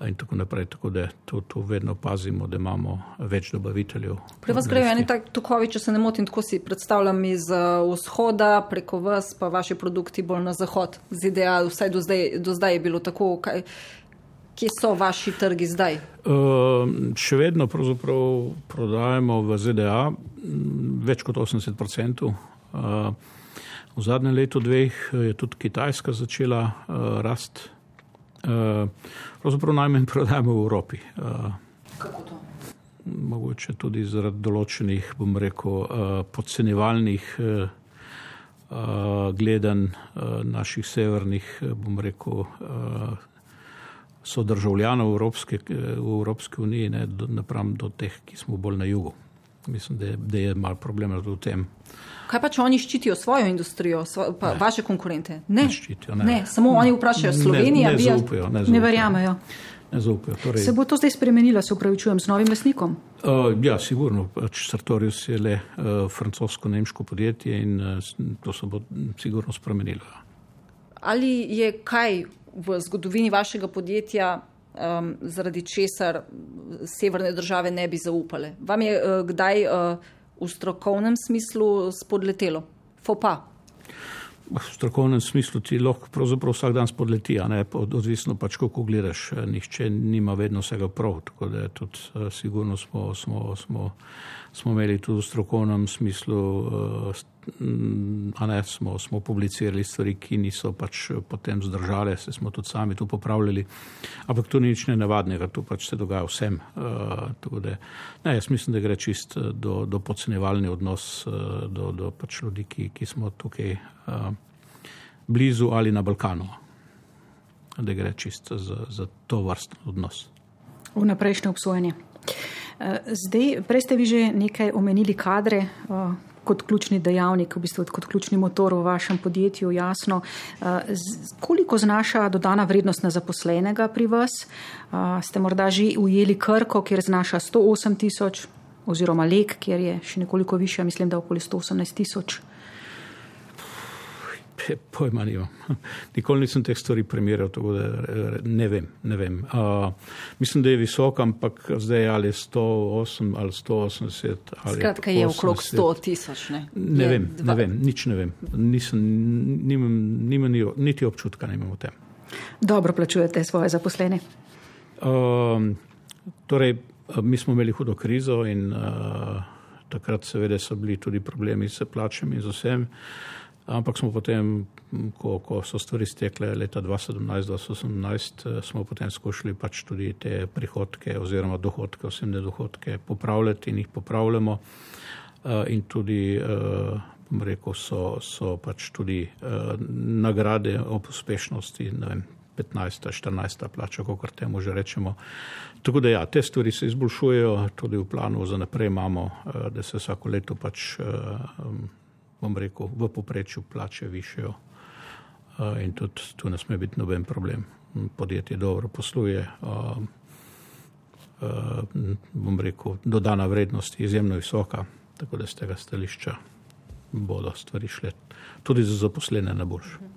in tako naprej. Tako da tu, tu vedno pazimo, da imamo več dobaviteljev. Pri vas grejo eni tak tokovi, če se ne motim, tako si predstavljam iz uh, vzhoda preko vas, pa vaši produkti bolj na zahod, z ideal, vsaj do zdaj, do zdaj je bilo tako. Kaj, Kje so vaši trgi zdaj? Uh, še vedno prodajemo v ZDA več kot 80 odstotkov. Uh, v zadnjem letu, dveh, je tudi Kitajska začela uh, Eh, pravzaprav najmanj prodajamo v Evropi. Eh, Kako to? Mogoče tudi zaradi določenih, bom rekel, eh, podcenevalnih gledanj naših severnih, bom rekel, sodržavljanov Evropske, v Evropski uniji, ne napram do teh, ki smo bolj na jugu. Mislim, da je, da je mal problem v tem. Kaj pa, če oni ščitijo svojo industrijo, svo, pa ne. vaše konkurente? Ne, ne ščitijo. Ne. ne, samo oni vprašajo Slovenijo. Ne, ne, zaupajo, ne, ne verjamejo. ne zaupajo. Torej, Se bo to zdaj spremenilo, se upravičujem, z novim lasnikom? Uh, ja, sigurno. Pač Sartorius je le uh, francosko-nemško podjetje in uh, to se bo sigurno spremenilo. Ali je kaj v zgodovini vašega podjetja, um, zaradi česar severne države ne bi zaupale? Vam je uh, kdaj uh, v strokovnem smislu spodletelo? Fopa. V strokovnem smislu ti lahko pravzaprav vsak dan spodleti, odvisno pač kako gledaš. Eh, Nihče nima vedno vsega prav, tako da tudi eh, sigurno smo, smo, smo, smo imeli tudi v strokovnem smislu, eh, ne, smo, smo publicirali stvari, ki niso pač eh, potem zdržale, se smo tudi sami tu popravljali, ampak to ni nič nenavadnega, to pač se dogaja vsem. eh, da, ne, jaz mislim, da gre čist do, do podcenevalni odnos do, do pač ljudi, ki, ki smo tukaj blizu ali na Balkanu, da gre čisto za, za to vrstno odnos. Vnaprejšnje obsojanje. Eh, Zdaj, prej ste vi že nekaj omenili kadre eh, kot ključni dejavnik, v bistvu kot ključni motor v vašem podjetju, jasno. Eh, Koliko znaša dodana vrednost na zaposlenega pri vas? Ste morda že ujeli Krko, kjer znaša 108 tisoč, oziroma Lek, kjer je še nekoliko više, mislim, da okoli 118 tisoč. Pojma nimam. Nikoli nisem teh stvari primerjal, tako da eh, ne vem. Ne vem. Uh, mislim, da je visok, ampak zdaj ali 108 ali 180. Ali Skratka, je okrog 80. 100 tisoč. Ne, Ne Je vem, dva- ne vem, nič ne vem. Nisem, nimam, nimam ni- niti občutka nimam o tem. Dobro plačujete svoje zaposlene. Um, torej, mi smo imeli hudo krizo in uh, takrat seveda so bili tudi problemi s plačami in z vsem. Ampak smo potem, ko, ko so stvari stekle leta 2017-2018, smo potem skušali pač tudi te prihodke oziroma dohodke, osebne dohodke popravljati in jih popravljamo. Uh, in tudi, uh, bom rekel, so, so pač tudi nagrade ob uspešnosti, ne vem, 15, 14 plača, kako temu že rečemo. Tako da ja, te stvari se izboljšujejo, tudi v planu za naprej imamo, eh, da se vsako leto pač, eh, bom rekel, v poprečju plače višajo. Eh, In tudi tu ne sme biti noben problem. Podjetje dobro posluje, eh, eh, bom rekel, dodana vrednost je izjemno visoka, tako da z tega stališča bodo stvari šle tudi za zaposlene na boljše.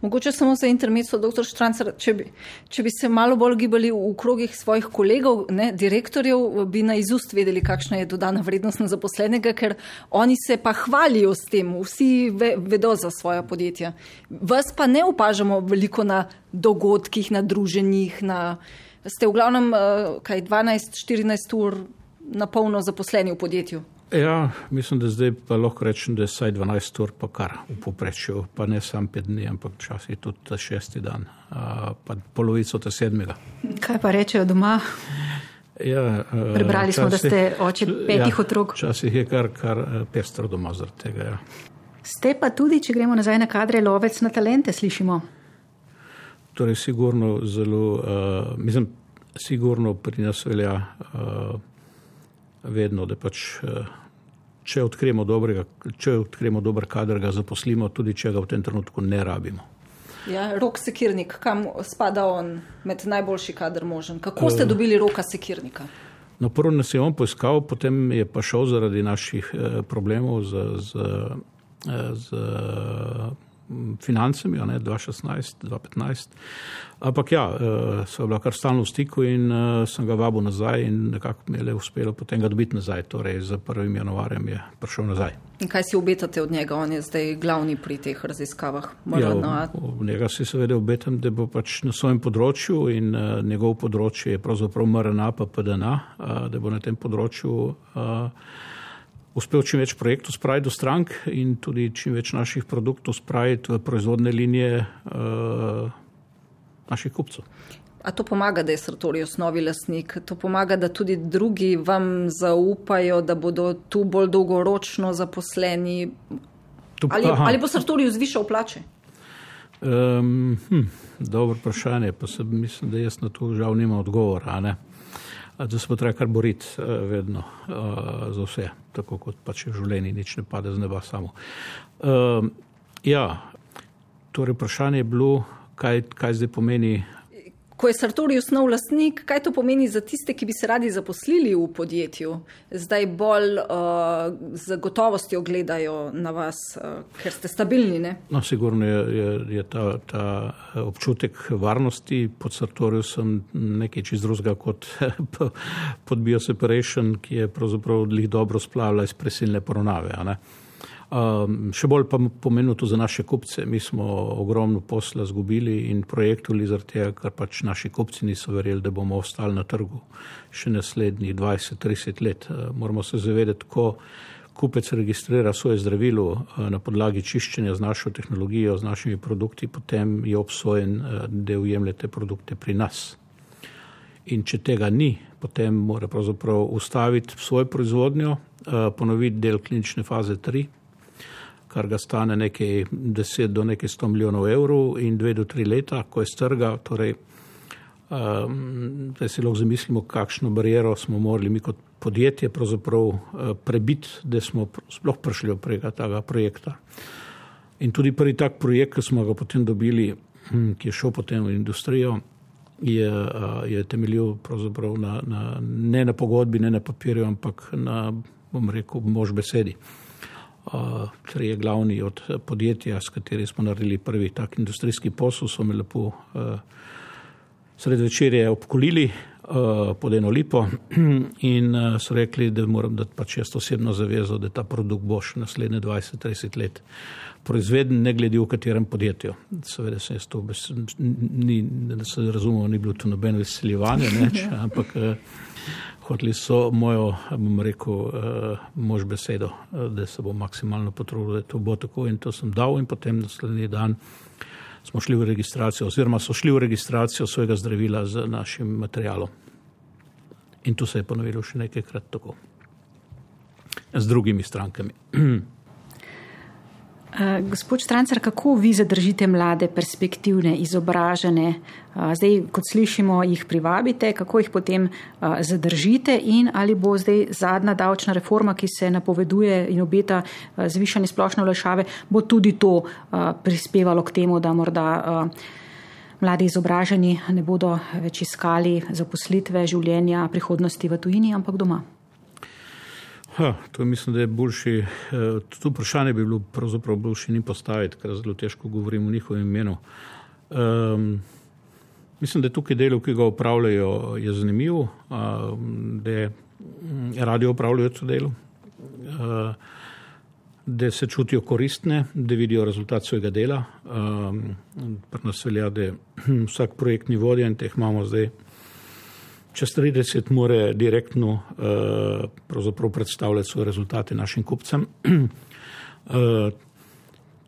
Mogoče samo za intermezzo, dr. Štrancer, če bi, če bi se malo bolj gibali v krogih svojih kolegov, ne, direktorjev, bi na izust vedeli, kakšna je dodana vrednost na zaposlenega, ker oni se pa hvalijo s tem, vsi ve, vedo za svoja podjetja. Vas pa ne opažamo veliko na dogodkih, na druženjih, na, ste v glavnem eh, kaj 12-14 ur na polno zaposleni v podjetju. Ja, mislim, da zdaj pa lahko rečem, da je vsaj 12 ur pa kar v poprečju, pa ne sam pet dni, ampak včasih tudi ta šesti dan, pa polovico ta sedmega. Kaj pa rečejo doma? Ja, Prebrali smo, da ste oče petih ja, otrok. Včasih je kar, kar eh, pestro doma zaradi tega. Ja. Ste pa tudi, če gremo nazaj na kadre, lovec na talente, slišimo. Torej, sigurno zelo, uh, mislim, sigurno pri nas velja uh, vedno, da pač. Uh, Če odkrijemo, dobrega, če odkrijemo dober kader, ga zaposlimo, tudi če ga v tem trenutku ne rabimo. Ja, rok sekirnik, kam spada on med najboljši kader možen? Kako ste dobili roka sekirnika? No, prvo nas je on poiskal, potem je pa šel zaradi naših eh, problemov z, z, eh, z mm, financami, a ne 2016, 2015. Ampak ja, eh, so bila kar stalno v stiku in eh, sem ga vabil nazaj in nekako mi je le uspelo potem ga dobiti nazaj. Torej, z 1. januarjem je prišel nazaj. In kaj si obetate od njega? On je zdaj glavni pri teh raziskavah. Ja, MRNA. v njega si seveda obetam, da bo pač na svojem področju in uh, njegov področje je pravzaprav MRNA pa PDNA, uh, da bo na tem področju uh, uspel čim več projektov spraviti do strank in tudi čim več naših produktov spraviti v proizvodne linije uh, naših kupcev. A to pomaga, da je Sartorius novi lasnik? To pomaga, da tudi drugi vam zaupajo, da bodo tu bolj dolgoročno zaposleni? Tu- Ali, aha. ali bo Sartorius zvišal plače? Um, hm, dobro vprašanje, pa se mislim, da jaz na to žal nima odgovora. ne. Da se bo treba kar boriti uh, vedno uh, za vse, tako kot pač v življenju, nič ne pade z neba samo. Um, ja, torej vprašanje je bilo, kaj, kaj zdaj pomeni. Ko je Sartorius nov lastnik, kaj to pomeni za tiste, ki bi se radi zaposlili v podjetju? Zdaj bolj uh, z gotovostjo gledajo na vas, uh, ker ste stabilni. Ne? No, sigurno je, je, je ta, ta občutek varnosti pod Sartoriusom nekaj čist drugega kot pod Bioseparation, ki je pravzaprav dobro splavila iz presilne poravnave. Um, še bolj pa pomenilo to za naše kupce. Mi smo ogromno posla zgubili in projektuli zaradi tega, ker pač naši kupci niso verjeli, da bomo ostali na trgu še naslednjih 20-30 let. Uh, moramo se zavedati, ko kupec registrira svoje zdravilo uh, na podlagi čiščenja z našo tehnologijo, z našimi produkti, potem je obsojen, uh, da ujemlje te produkte pri nas. In če tega ni, potem mora pravzaprav ustaviti svojo proizvodnjo, ponoviti del klinične faze 3 kar ga stane nekaj 10 do nekaj 100 milijonov evrov in 2 do 3 leta, ko je strga. Torej, um, da si lahko zamislimo, kakšno barijero smo morali mi kot podjetje uh, prebiti, da smo sploh prišli do tega projekta. In tudi prvi tak projekt, ki smo ga potem dobili, hm, ki je šel potem v industrijo, je, uh, je temeljil na, na, ne na pogodbi, ne na papirju, ampak na, bom rekel, mož besedi trije glavni od eh, podjetja, s kateri smo naredili prvi tak industrijski posel, so me lepo eh, sred večerje obkolili eh, pod eno lipo in so rekli, da moram dati pač jaz osebno zavezo, da ta produkt bo še naslednje 20-30 let proizveden, ne glede v katerem podjetju. Seveda se jaz to, ni, da se razumemo, ni bilo to noben veseljevanje, ampak hoteli so mojo, bom rekel, uh, mož besedo, uh, da se bo maksimalno potrudil, da to bo tako in to sem dal in potem naslednji dan smo šli v registracijo oziroma so šli v registracijo svojega zdravila z našim materialom. In to se je ponovilo še nekajkrat tako. Z drugimi strankami. Eh, gospod Štrancer, kako vi zadržite mlade, perspektivne, izobražene? Eh, zdaj, kot slišimo, jih privabite, kako jih potem eh, zadržite in ali bo zdaj zadnja davčna reforma, ki se napoveduje in obeta zvišanje splošne olešave, bo tudi to prispevalo k temu, da morda mladi izobraženi ne bodo več iskali zaposlitve, življenja, prihodnosti v tujini, ampak doma? Ha, to mislim, da je boljši. Eh, to vprašanje bi bilo pravzaprav boljši ni postaviti, ker zelo težko govorim o njihovem imenu. Um, mislim, da je tukaj delo, ki ga upravljajo, je zanimivo, um, da mm, radio upravljajo to delo, uh, da se čutijo koristne, da vidijo rezultat svojega dela. Um, Pri nas velja, da vsak projektni vodja in teh imamo zdaj čez 30 more direktno uh, predstavljati svoje rezultate našim kupcem. uh,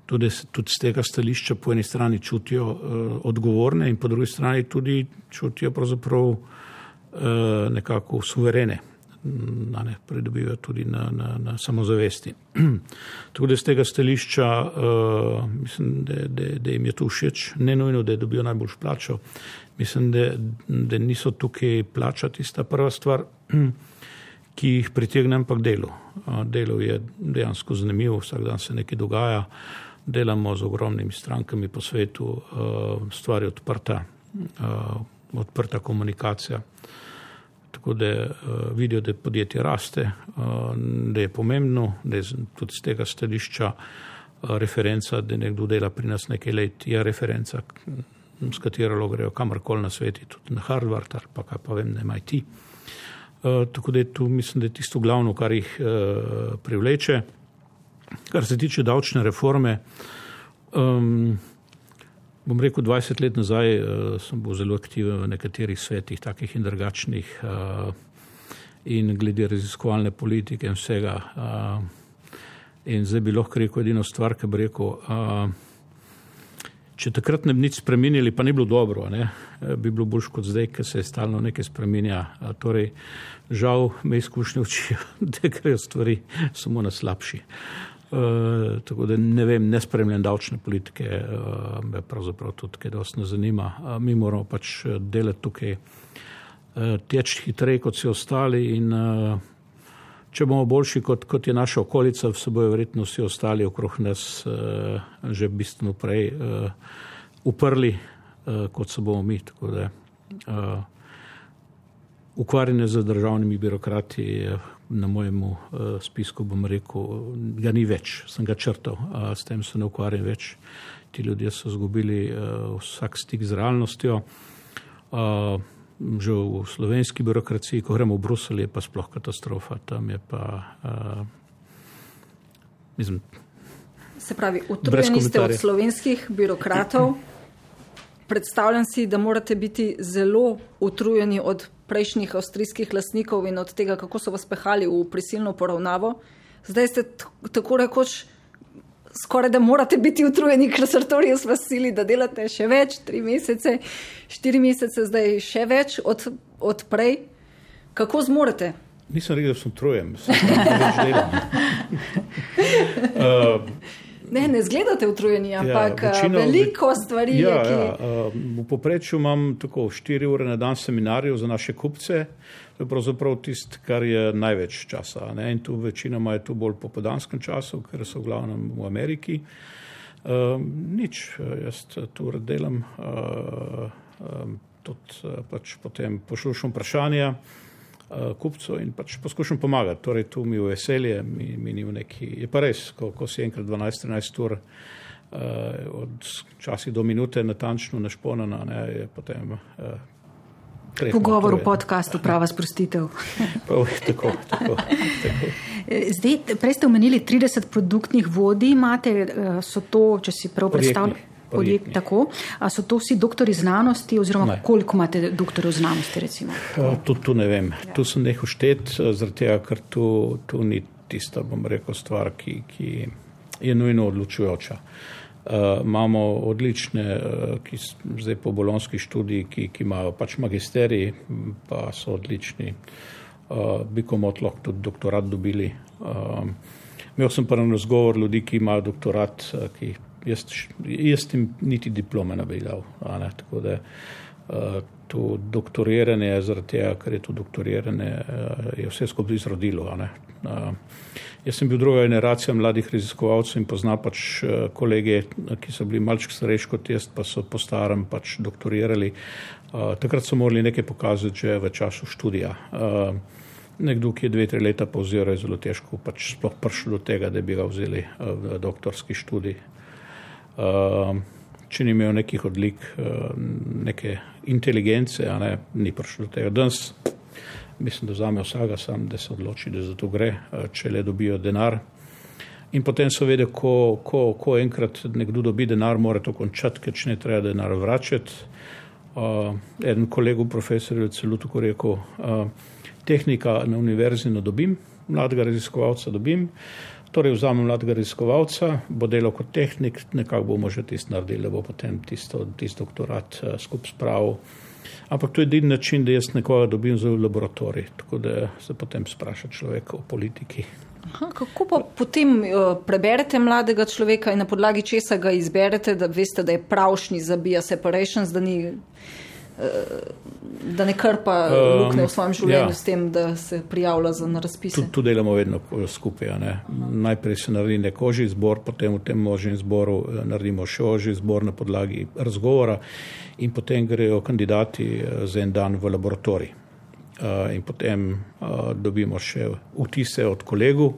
tudi, tudi z tega stališča po eni strani čutijo uh, odgovorne in po drugi strani tudi čutijo uh, nekako suverene. Na ne, pridobivajo tudi na, na, na samozavesti. Tudi z tega stališča uh, mislim, da, da, da jim je to všeč, ne nujno, da dobijo najboljš plačo, mislim, da, da niso tukaj plača tista prva stvar, ki jih pritegne, ampak delo. Delo je dejansko zanimivo, vsak dan se nekaj dogaja, delamo z ogromnimi strankami po svetu, stvar je odprta, odprta komunikacija. Tako da vidijo, da podjetje raste, da je pomembno, da je tudi z tega stališča referenca, da nekdo dela pri nas nekaj let, je referenca s katero grejo kamorkoli na svetu, tudi na Harvard ali pa kaj pa vem, na MIT. Uh, eh, tako da je tu, mislim, da je tisto glavno, kar jih uh, privleče. Kar se tiče davčne reforme, um, bom rekel, 20 let nazaj uh, sem bil zelo aktiven v nekaterih svetih, takih in drugačnih, uh, in glede raziskovalne politike in vsega. Uh, in zdaj bi lahko rekel edino stvar, ki bi rekel. Uh, Če takrat ne bi nič spremenili, pa ni bilo dobro, ne? Eh, bi bilo boljš kot zdaj, ker se stalno nekaj spremenja. Torej, žal me izkušnje učijo, da grejo stvari samo na slabši. Uh, tako da ne vem, ne spremljam davčne politike, uh, me pravzaprav tudi kaj dosti ne zanima. Uh, mi moramo pač delati tukaj, uh, teč hitreje kot vsi ostali in uh, če bomo boljši kot, kot je naša okolica, se bojo verjetno vsi ostali okrog nas uh, že bistveno prej uh, uprli, uh, kot se bomo mi. Da, Uh, ukvarjanje z državnimi birokrati je na mojem uh, spisku, bom rekel, ga ni več, sem ga črtal, uh, s tem se ne ukvarjam več. Ti ljudje so izgubili uh, vsak stik z realnostjo. Uh, že v slovenski birokraciji, ko gremo v Bruselj, je pa sploh katastrofa. Tam je pa. Uh, mislim, Se pravi, utrujeni ste od slovenskih birokratov. Predstavljam si, da morate biti zelo utrujeni od prejšnjih avstrijskih lasnikov in od tega, kako so vas pehali v prisilno poravnavo. Zdaj ste tako rekoč skoraj da morate biti utrujeni, ker sartorijo s vas sili, da delate še več, tri mesece, štiri mesece, zdaj še več od, od prej. Kako zmorete? Nisem rekel, da sem utrujen, sem delam. uh, Ne, ne zgledate utrujeni, ja, ampak ja, večino, veliko stvari ja, je. Ki... Ja, v povprečju imam tako 4 ure na dan seminarjev za naše kupce. To je pravzaprav tisto, kar je največ časa. Ne? In tu večinoma je tu bolj po podanskem času, ker so v glavnem v Ameriki. Uh, nič, jaz tu delam, uh, um, tudi uh, pač potem pošlušam vprašanja. Eh, kupcu in pač poskušam pomagati. Torej, tu mi je veselje, mi, mi ni v neki. Je pa res, ko, ko si enkrat 12-13 ur, uh, od časi do minute natančno našponana, ne, je potem. Uh, Pogovor v podkastu, prava sprostitev. tako, tako, tako. Zdaj, prej ste omenili 30 produktnih vodij, imate, so to, če si prav predstavljate podjetij. Tako. A so to vsi doktori znanosti, oziroma ne. koliko imate doktorjev znanosti? Recimo? Tu, tu ne vem. Ja. Tu sem nehal štet, zaradi tega, ker tu, tu ni tista, bom rekel, stvar, ki, ki je nujno odločujoča. Uh, imamo odlične, uh, ki zdaj po bolonski študiji, ki, ki imajo pač magisterij, pa so odlični. Uh, bi komot lahko tudi doktorat dobili. Uh, imel sem pa na razgovor ljudi, ki imajo doktorat, uh, ki jaz, jaz tim niti diplome ne bi dal. Ne, tako da uh, to doktoriranje je zaradi tega, ker je to doktoriranje, uh, je vse skupaj izrodilo. Jaz sem bil druga generacija mladih raziskovalcev in poznam pač uh, kolege, ki so bili malček starejši kot jaz, pa so po starem pač doktorirali. Uh, takrat so morali nekaj pokazati že v času študija. Nekdo, ki je dve, tri leta pauziral, je zelo težko pač sploh prišel do tega, da bi ga vzeli v doktorski študij. Če ni imel nekih odlik, neke inteligence, ne, ni prišel do tega. Danes mislim, da vzame vsega sam, da se odloči, da za to gre, če le dobijo denar. In potem so vedeli, ko, ko, ko enkrat nekdo dobi denar, mora to končati, ker če ne treba denar vračati. Uh, en kolega, profesor, je celo tako rekel, uh, tehnika na univerzi ne dobim, mladega raziskovalca dobim, Torej, vzamem mladega raziskovalca, bo delal kot tehnik, nekako bomo že tisto naredili, bo potem tisto, tisto doktorat uh, skupaj spravil. Ampak to je edini način, da jaz nekoga dobim za laboratorij, tako da se potem spraša človek o politiki. Aha, kako pa potem uh, preberete mladega človeka in na podlagi česa ga izberete, da veste, da je pravšnji za Bija Separations, da ni da ne krpa lukne v svojem življenju ja. s tem, da se prijavlja za razpise. Tu, tu delamo vedno skupaj. Najprej se naredi nek oži zbor, potem v tem ožjem zboru eh, naredimo še oži zbor na podlagi razgovora in potem grejo kandidati eh, za en dan v laboratorij. Eh, in potem dobimo še vtise od kolegov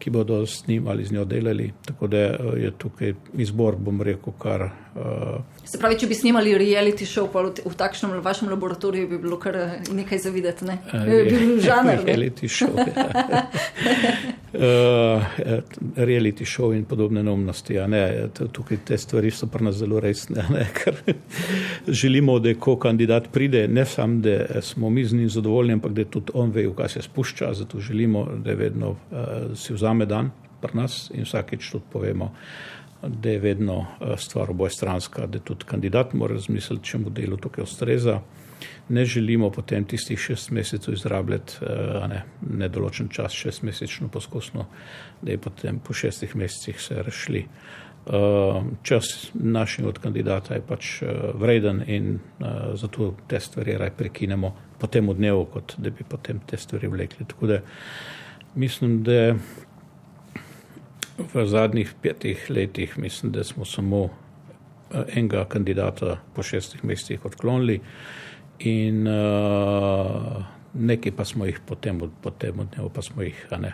ki bodo s njim ali z njo delali. Tako da eh, je tukaj izbor, bom rekel, kar. Uh, Se pravi, če bi snimali reality show v, v takšnem vašem laboratoriju, bi bilo kar eh, nekaj za videti. Ne? Uh, bi bil žanr. reality show. Ja. uh, reality show in podobne neumnosti. Ne, tukaj te stvari so pri nas zelo resne. Ne, želimo, da ko kandidat pride, ne samo, da smo mi z njim zadovoljni, ampak da tudi on ve, v kaj se spušča. Zato želimo, da vedno uh, si vzame dan pri nas in vsakeč tudi povemo, da je vedno eh, stvar obojstranska, da tudi kandidat mora razmisliti, če mu delo tukaj ustreza. Ne želimo potem tistih šest mesecev izrabljati, eh, ne, nedoločen čas, šest mesečno poskusno, da je potem po šestih mesecih se rešili. Eh, čas našim od kandidata je pač vreden in zato te stvari raj prekinemo po tem dnevu, kot da bi potem te stvari vlekli. Tako da mislim, da v zadnjih petih letih mislim, da smo samo eh, enega kandidata po šestih mesecih odklonili in uh, nekaj pa smo jih potem, potem od dneva pa smo jih ne,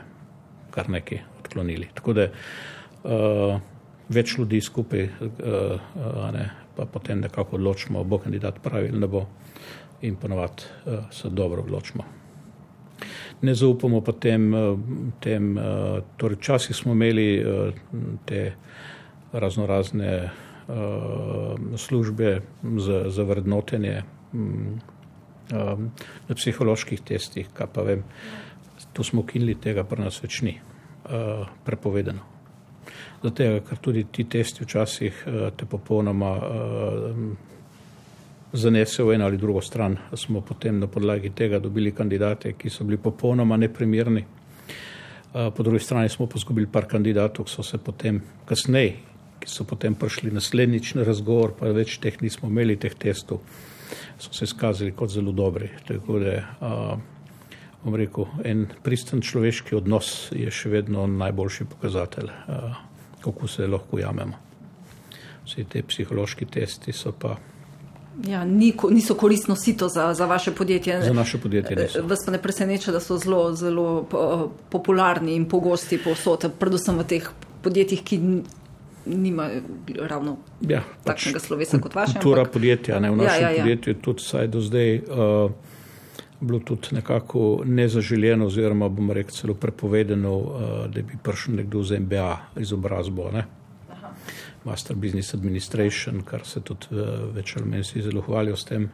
kar nekaj odklonili. Tako da uh, več ljudi skupaj, uh, ne, pa potem nekako odločimo, bo kandidat pravi ali ne bo in ponovadi uh, se dobro odločimo. Ne zaupamo pa tem, tem torej včasih smo imeli te razno razne službe za, za vrednotenje mm, na psiholoških testih, kaj pa vem, to smo ukinili, tega pa nas več ni prepovedano. Zato, ker tudi ti testi včasih te popolnoma zanesejo v eno ali drugo stran, smo potem na podlagi tega dobili kandidate, ki so bili popolnoma neprimerni. Po drugi strani smo pa zgubili par kandidatov, ki so se potem kasneje, ki so potem prišli naslednjič na razgovor, pa več teh nismo imeli, teh testov so se izkazali kot zelo dobri. Tako da, bom rekel, en pristen človeški odnos je še vedno najboljši pokazatelj, a, kako se lahko jamemo. Vsi te psihološki testi so pa. Ja, niso koristno sito za, za vaše podjetje. Za naše podjetje. Niso. Vas pa ne preseneča, da so zelo, zelo popularni in pogosti povsod, predvsem v teh podjetjih, ki nima ravno ja, pač takšnega slovesa kot vaše. Kultura ampak... podjetja, ne v našem ja, ja, ja. podjetju, je tudi saj do zdaj uh, bilo tudi nekako nezaželjeno, oziroma bomo rekli celo prepovedano, uh, da bi prišel nekdo z MBA izobrazbo. Ne? Master Business Administration, kar se tudi uh, več ali manj si zelo hvalijo s tem.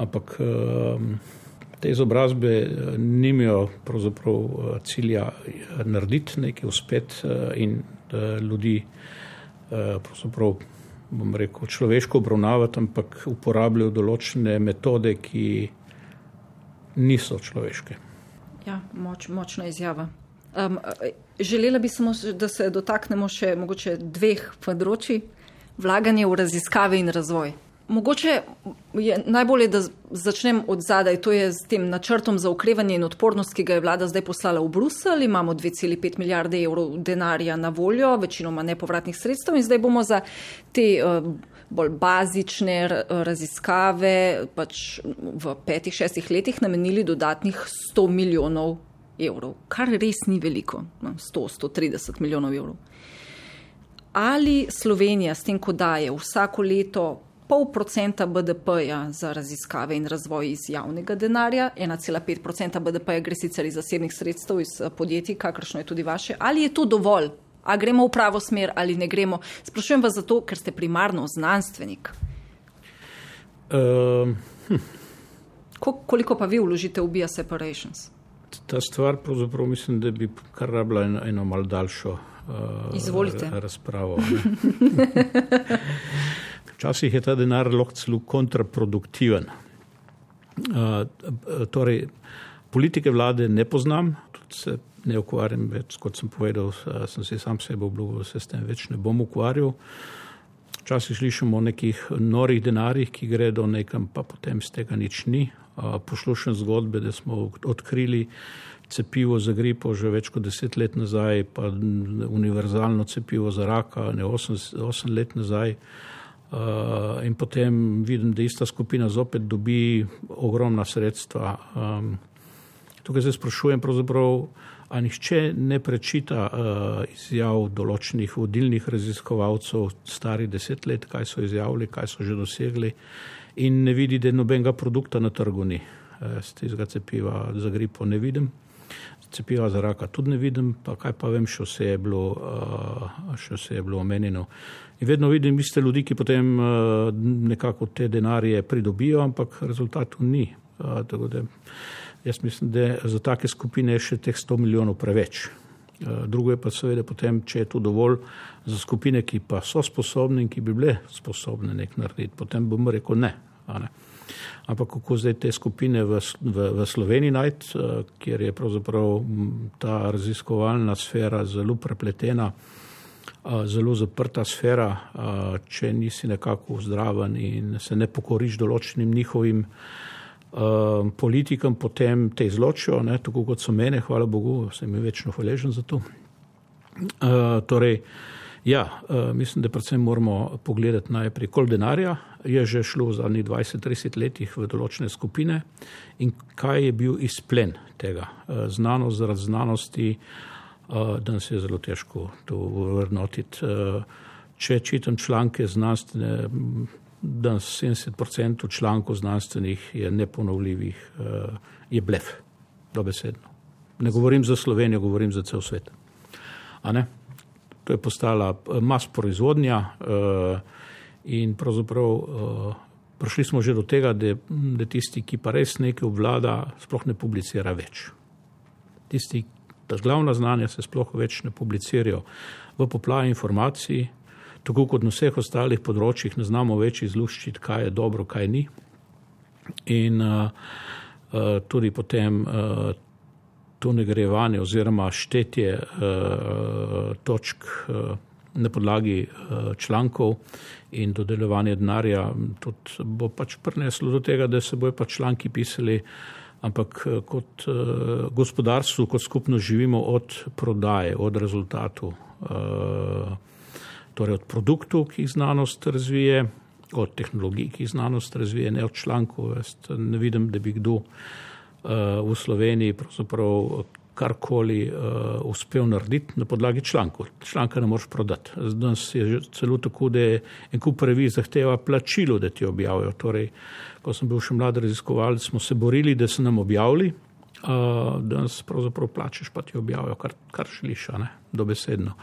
Ampak uh, te izobrazbe uh, nimajo pravzaprav uh, cilja narediti nekaj uspet in ljudi Eh, pravzaprav, bom rekel, človeško obravnavati, ampak uporabljajo določene metode, ki niso človeške. Ja, moč, močna izjava. Um, želela bi samo, da se dotaknemo še mogoče dveh področji, vlaganje v raziskave in razvoj. Mogoče je najbolje, da začnem od zadaj, to je s tem načrtom za ukrevanje in odpornost, ki ga je vlada zdaj poslala v Brusel. Imamo 2,5 milijarde evrov denarja na voljo, večinoma nepovratnih sredstev in zdaj bomo za te uh, bolj bazične raziskave pač v petih, šestih letih namenili dodatnih 100 milijonov evrov, kar res ni veliko, 100-130 no, milijonov evrov. Ali Slovenija s tem, ko daje vsako leto pol procenta BDP-ja za raziskave in razvoj iz javnega denarja, 1,5 procenta BDP-ja gre sicer iz zasebnih sredstev, iz eh, podjetij, kakršno je tudi vaše. Ali je to dovolj? A gremo v pravo smer ali ne gremo? Sprašujem vas zato, ker ste primarno znanstvenik. Um, hm. Ko, koliko pa vi vložite v Bio Separations? Ta stvar, pravzaprav mislim, da bi kar rabila eno, eno mal daljšo uh, razpravo. Včasih je ta denar lahko celo kontraproduktiven. Uh, torej, politike vlade ne poznam, tudi se ne ukvarjam več, kot sem povedal, sem si sam sebe obljubil, da se s tem več ne bom ukvarjal. Včasih slišimo o nekih norih denarjih, ki gredo nekam, pa potem z tega nič ni. Uh, poslušam zgodbe, da smo odkrili cepivo za gripo že več kot deset let nazaj, pa univerzalno cepivo za raka, ne osem, osem let nazaj. Uh, in potem vidim, da ista skupina zopet dobi ogromna sredstva. Um, tukaj se sprašujem, ali nihče ne prečita uh, izjav določenih vodilnih raziskovalcev, stari deset let, kaj so izjavili, kaj so že dosegli, in ne vidi, da nobenega produkta na trgu ni. Z tega cepiva za gripo ne vidim, cepiva za raka tudi ne vidim, pa kaj pa vem, še vse je bilo, uh, še vse je bilo omenjeno. In vedno vidim iste ljudi, ki potem uh, nekako te denarje pridobijo, ampak rezultatov ni. Uh, da, jaz mislim, da za take skupine je še teh 100 milijonov preveč. Uh, drugo je pa seveda potem, če je to dovolj za skupine, ki pa so sposobne in ki bi bile sposobne nek narediti, potem bom rekel ne. ne. Ampak kako zdaj te skupine v, v, v Sloveniji najti, kjer je pravzaprav ta raziskovalna sfera zelo prepletena, zelo zaprta sfera, če nisi nekako zdraven in se ne pokoriš določenim njihovim politikam, potem te izločijo, ne, tako kot so mene, hvala Bogu, sem jim večno hvaležen za to. Torej, Ja, uh, mislim, da predvsem moramo pogledati najprej, koliko denarja je že šlo v zadnjih 20-30 letih v določene skupine in kaj je bil izplen tega. Uh, znanost zaradi znanosti, uh, danes je zelo težko to vrnotiti. Uh, če čitam članke znanstvene, danes 70% člankov znanstvenih je neponovljivih, uh, je blef, dobesedno. Ne govorim za Slovenijo, govorim za cel svet. To je postala eh, mas proizvodnja eh, in pravzaprav eh, prišli smo že do tega, da, da tisti, ki pa res nekaj obvlada, sploh ne publicira več. Tisti, ta glavna znanja se sploh več ne publicirajo v poplavi informacij, tako kot na vseh ostalih področjih ne znamo več izluščiti, kaj je dobro, kaj ni. In uh, uh, tudi potem uh, to nagrajevanje oziroma štetje uh, točk uh, na podlagi uh, člankov in dodeljevanje denarja, tudi bo pač prineslo do tega, da se bojo pač članki pisali, ampak kot uh, gospodarstvo, kot skupno živimo od prodaje, od rezultatov, uh, torej od produktov, ki jih znanost razvije, od tehnologij, ki jih znanost razvije, ne od člankov. Jaz ne vidim, da bi kdo v Sloveniji pravzaprav karkoli uh, uspel narediti na podlagi člankov. Članka ne moreš prodati. Danes je celo tako, da je en kup revij zahteva plačilo, da ti objavijo. Torej, ko sem bil še mlad raziskovalec, smo se borili, da se nam objavili. Uh, danes pravzaprav plačeš, pa ti objavijo, kar, kar šliš, dobesedno.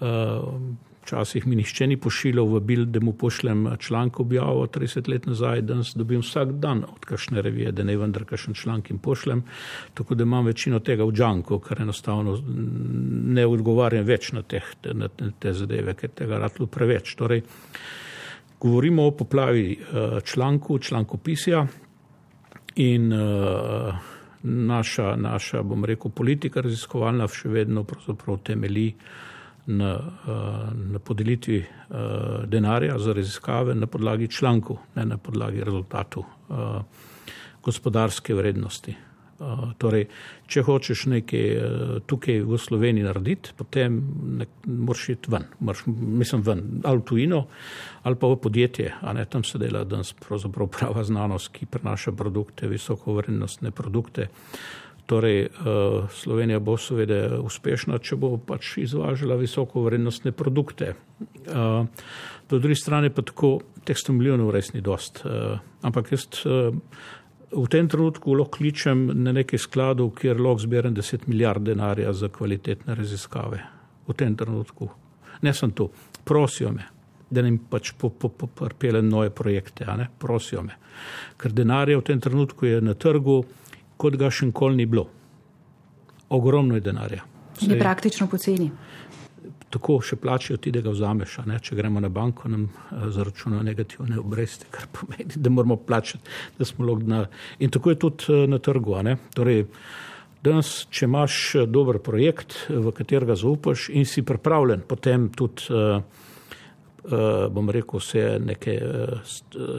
Uh, Včasih mi nišče ni pošiljal v bil, da mu pošljem članek objavo 30 let nazaj, danes dobim vsak dan od kakšne revije, da ne vendar kakšen članek jim pošljem, tako da imam večino tega v džanku, ker enostavno ne odgovarjam več na, teh, na te zadeve, ker tega ratlu preveč. Torej, govorimo o poplavi eh, članku, člankopisja in uh, naša, naša, bom rekel, politika raziskovalna še vedno temelji na, eh, na podelitvi eh, denarja za raziskave na podlagi člankov, ne na podlagi rezultatov eh, gospodarske vrednosti. Torej, če hočeš nekaj tukaj v Sloveniji narediti, potem ne, moraš iti ven, moraš, mislim ven, ali v tujino, ali pa v podjetje, ne tam se dela danes pravzaprav prava znanost, ki prenaša produkte, visoko vrednostne produkte. Torej, eh, Slovenija bo seveda uspešna, če bo pač izvažala visoko vrednostne produkte. Eh, po drugi strani pa tako teh 100 milijonov res ni dost. Eh, ampak jaz v tem trenutku lahko kličem na nekaj skladov, kjer lahko zberem 10 milijard denarja za kvalitetne raziskave. V tem trenutku. Ne sem tu. Prosijo me, da jim pač trgu kot ga še nikoli ni bilo. Ogromno je denarja. Je praktično poceni. Tako še plačajo ti, da ga vzameš. Če gremo na banko, nam eh, zaračunajo negativne obresti, kar pomeni, da moramo plačati, da smo lahko denar. In tako je tudi eh, na trgu. Torej, danes, če imaš eh, dober projekt, v katerega zaupaš in si pripravljen, potem tudi. Uh, bom rekel, vse neke,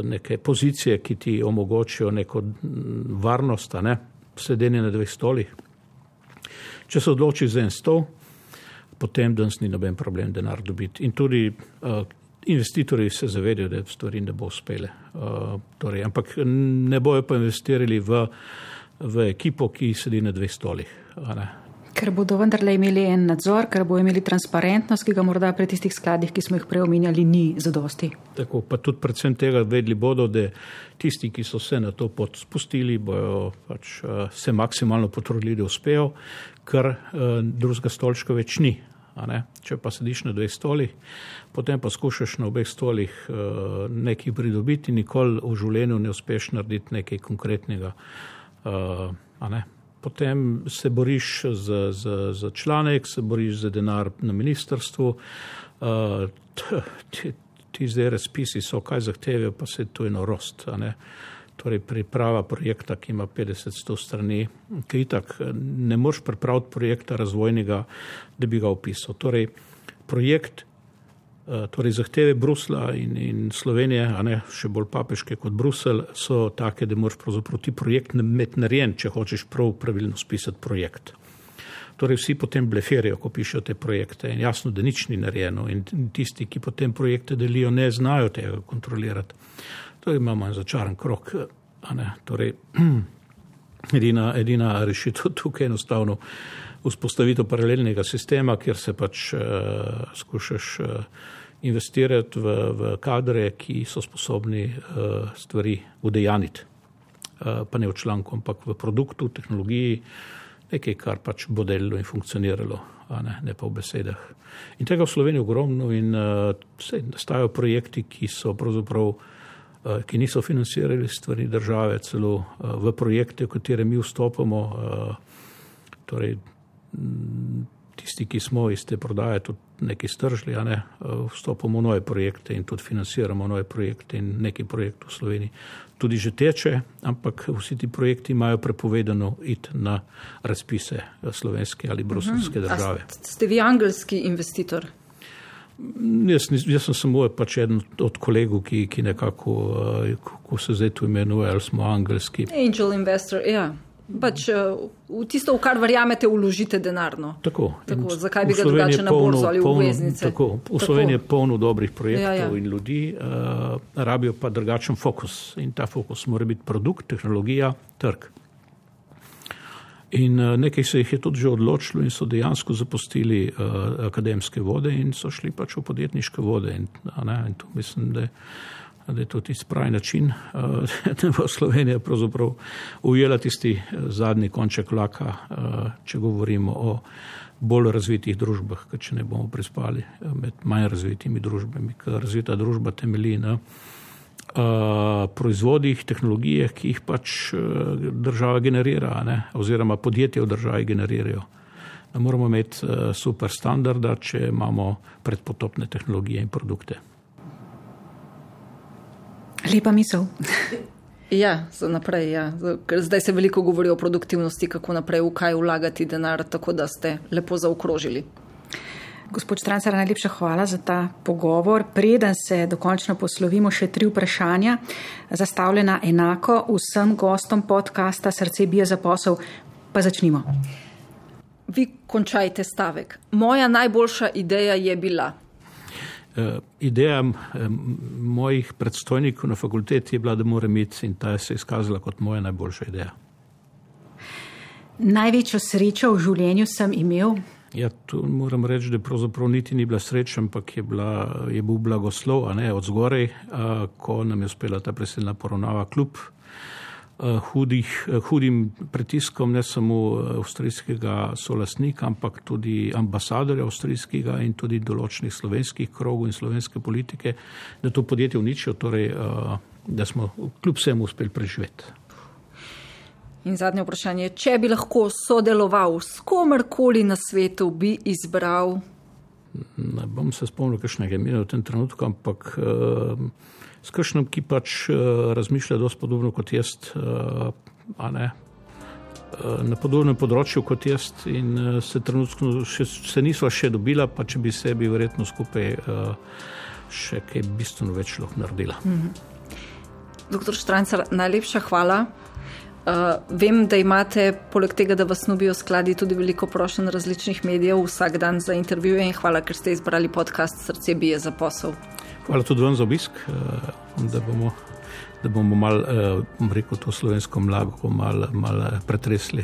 neke pozicije, ki ti omogočajo neko varnost, ne? Sedenje na dveh stolih. Če se odločiš za en stol, potem danes ni noben problem denar dobiti. In tudi uh, investitorji se zavedajo, da stvari ne bo uspele. Uh, torej, ampak ne bojo pa investirali v, v ekipo, ki sedi na dveh stolih. Ker bodo vendarle imeli en nadzor, ker bodo imeli transparentnost, ki ga morda pri tistih skladih, ki smo jih prej omenjali, ni zadosti. Tako, pa tudi predvsem tega vedli bodo, da tisti, ki so se na to pot spustili, bojo pač uh, se maksimalno potrudili, da uspejo, ker uh, drugega stolčka več ni. Če pa sediš na dveh stolih, potem pa skušaš na obeh stolih uh, nekaj pridobiti, nikoli v življenju ne uspeš narediti nekaj konkretnega. Uh, ne? Potem se boriš za, za, za članek, se boriš za denar na ministrstvu. Uh, ti, ti zdaj razpisi so, kaj zahtevajo, pa se to je norost. Torej, priprava projekta, ki ima 50-100 strani, ki itak ne moreš pripraviti projekta razvojnega, da bi ga opisal. Torej, projekt Eh, torej zahteve Brusla in, in Slovenije, a ne še bolj papeške kot Brusel, so take, da moraš pravzaprav ti projekt imeti narejen, če hočeš prav pravilno spisati projekt. Torej, vsi potem bleferijo, ko pišejo te projekte in jasno, da nič ni narejeno in tisti, ki potem projekte delijo, ne znajo tega kontrolirati. To imamo en začaran krok. Torej, edina, edina rešitev tukaj je enostavno vzpostavitev paralelnega sistema, kjer se pač uh, skušaš uh, investirati v, v kadre, ki so sposobni uh, stvari udejaniti. Uh, pa ne v članku, ampak v produktu, tehnologiji, nekaj, kar pač bo delalo in funkcioniralo, ne, ne pa v besedah. In tega v Sloveniji ogromno in uh, se nastajajo projekti, ki so pravzaprav, uh, ki niso financirali stvari države, celo uh, v projekte, v katere mi vstopamo, uh, torej m, tisti, ki smo iz te prodaje tudi neki stržli, ne, uh, vstopamo v nove projekte in tudi financiramo nove projekte in neki projekt v Sloveniji tudi že teče, ampak vsi ti projekti imajo prepovedano iti na razpise eh, slovenske ali bruselske mhm. države. A ste vi angelski investitor? Jaz, jaz sem samo pač eden od kolegov, ki, ki nekako, eh, kako se zdaj tu imenuje, ali smo angelski. Angel investor, ja. Pač eh, v tisto, v kar verjamete, uložite denarno. Tako. tako zakaj bi ga drugače na borzo ali v obveznice? Tako. V Sloveniji je polno dobrih projektov ja, ja. in ljudi, uh, rabijo pa drugačen fokus. In ta fokus mora biti produkt, tehnologija, trg. In uh, nekaj se jih je tudi že odločilo in so dejansko zapustili uh, akademske vode in so šli pač v podjetniške vode. In, ne, in to mislim, da je da je to tisti pravi način, eh, da bo Slovenija pravzaprav ujela tisti eh, zadnji konček vlaka, eh, če govorimo o bolj razvitih družbah, ker če ne bomo prispali med manj razvitimi družbami, ker razvita družba temelji na proizvodih, tehnologijah, ki jih pač država generira, ne, oziroma podjetja v državi generirajo. Ne moramo imeti super standarda, če imamo predpotopne tehnologije in produkte. Lepa misel. Ja, za naprej. Ja. Zdaj se veliko govori o produktivnosti, kako naprej, v kaj vlagati denar, tako da ste lepo zaokrožili. Gospod Štrancar, najlepša hvala za ta pogovor. Preden se dokončno poslovimo, še tri vprašanja, zastavljena enako vsem gostom podcasta Srce bije za posel. Pa začnimo. Vi končajte stavek. Moja najboljša ideja je bila. Uh, ideja uh, mojih predstojnikov na fakulteti je bila, da mora imeti in ta je se izkazala kot moja najboljša ideja. Največjo srečo v življenju sem imel. Ja, tu moram reči, da pravzaprav niti ni bila sreča, ampak je, bila, je bil blagoslov, a ne od zgoraj, uh, ko nam je uspela ta preseljna poravnava kljub Eh, hudih, eh, hudim pritiskom ne samo eh, avstrijskega solasnika, ampak tudi ambasadorja avstrijskega in tudi določenih slovenskih krogov in slovenske politike, da to podjetje uničijo, torej, da smo kljub vsemu uspeli preživeti. In zadnje vprašanje, če bi lahko sodeloval s komerkoli na svetu, bi izbral? Ne bom se spomnil, kakšnega imena v tem trenutku, ampak. Uh, s kakšnim, ki pač uh, razmišlja dosti podobno kot jaz, uh, ne, uh, na podobnem področju kot jaz, in se trenutno še, se nisva še dobila, pa če bi se bi verjetno skupaj še kaj bistveno več lahko naredila. -hmm. Doktor Štrancar, najlepša hvala. Uh, vem, da imate, poleg tega, da vas nubijo skladi, tudi veliko prošen različnih medijev vsak dan za intervjuje in hvala, ker ste izbrali podcast Srce bije za posel. Hvala tudi vam za obisk, eh, da bomo, da bomo malo, eh, rekel, to slovensko mlago malo mal pretresli.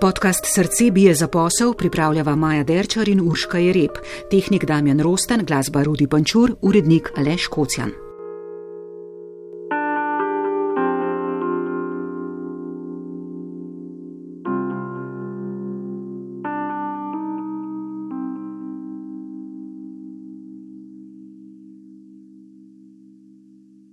Podcast Srce bije za posel pripravljava Maja Derčar in Urška Jereb, tehnik Damjan Rosten, glasba Rudi Pančur, urednik Aleš Kocjan.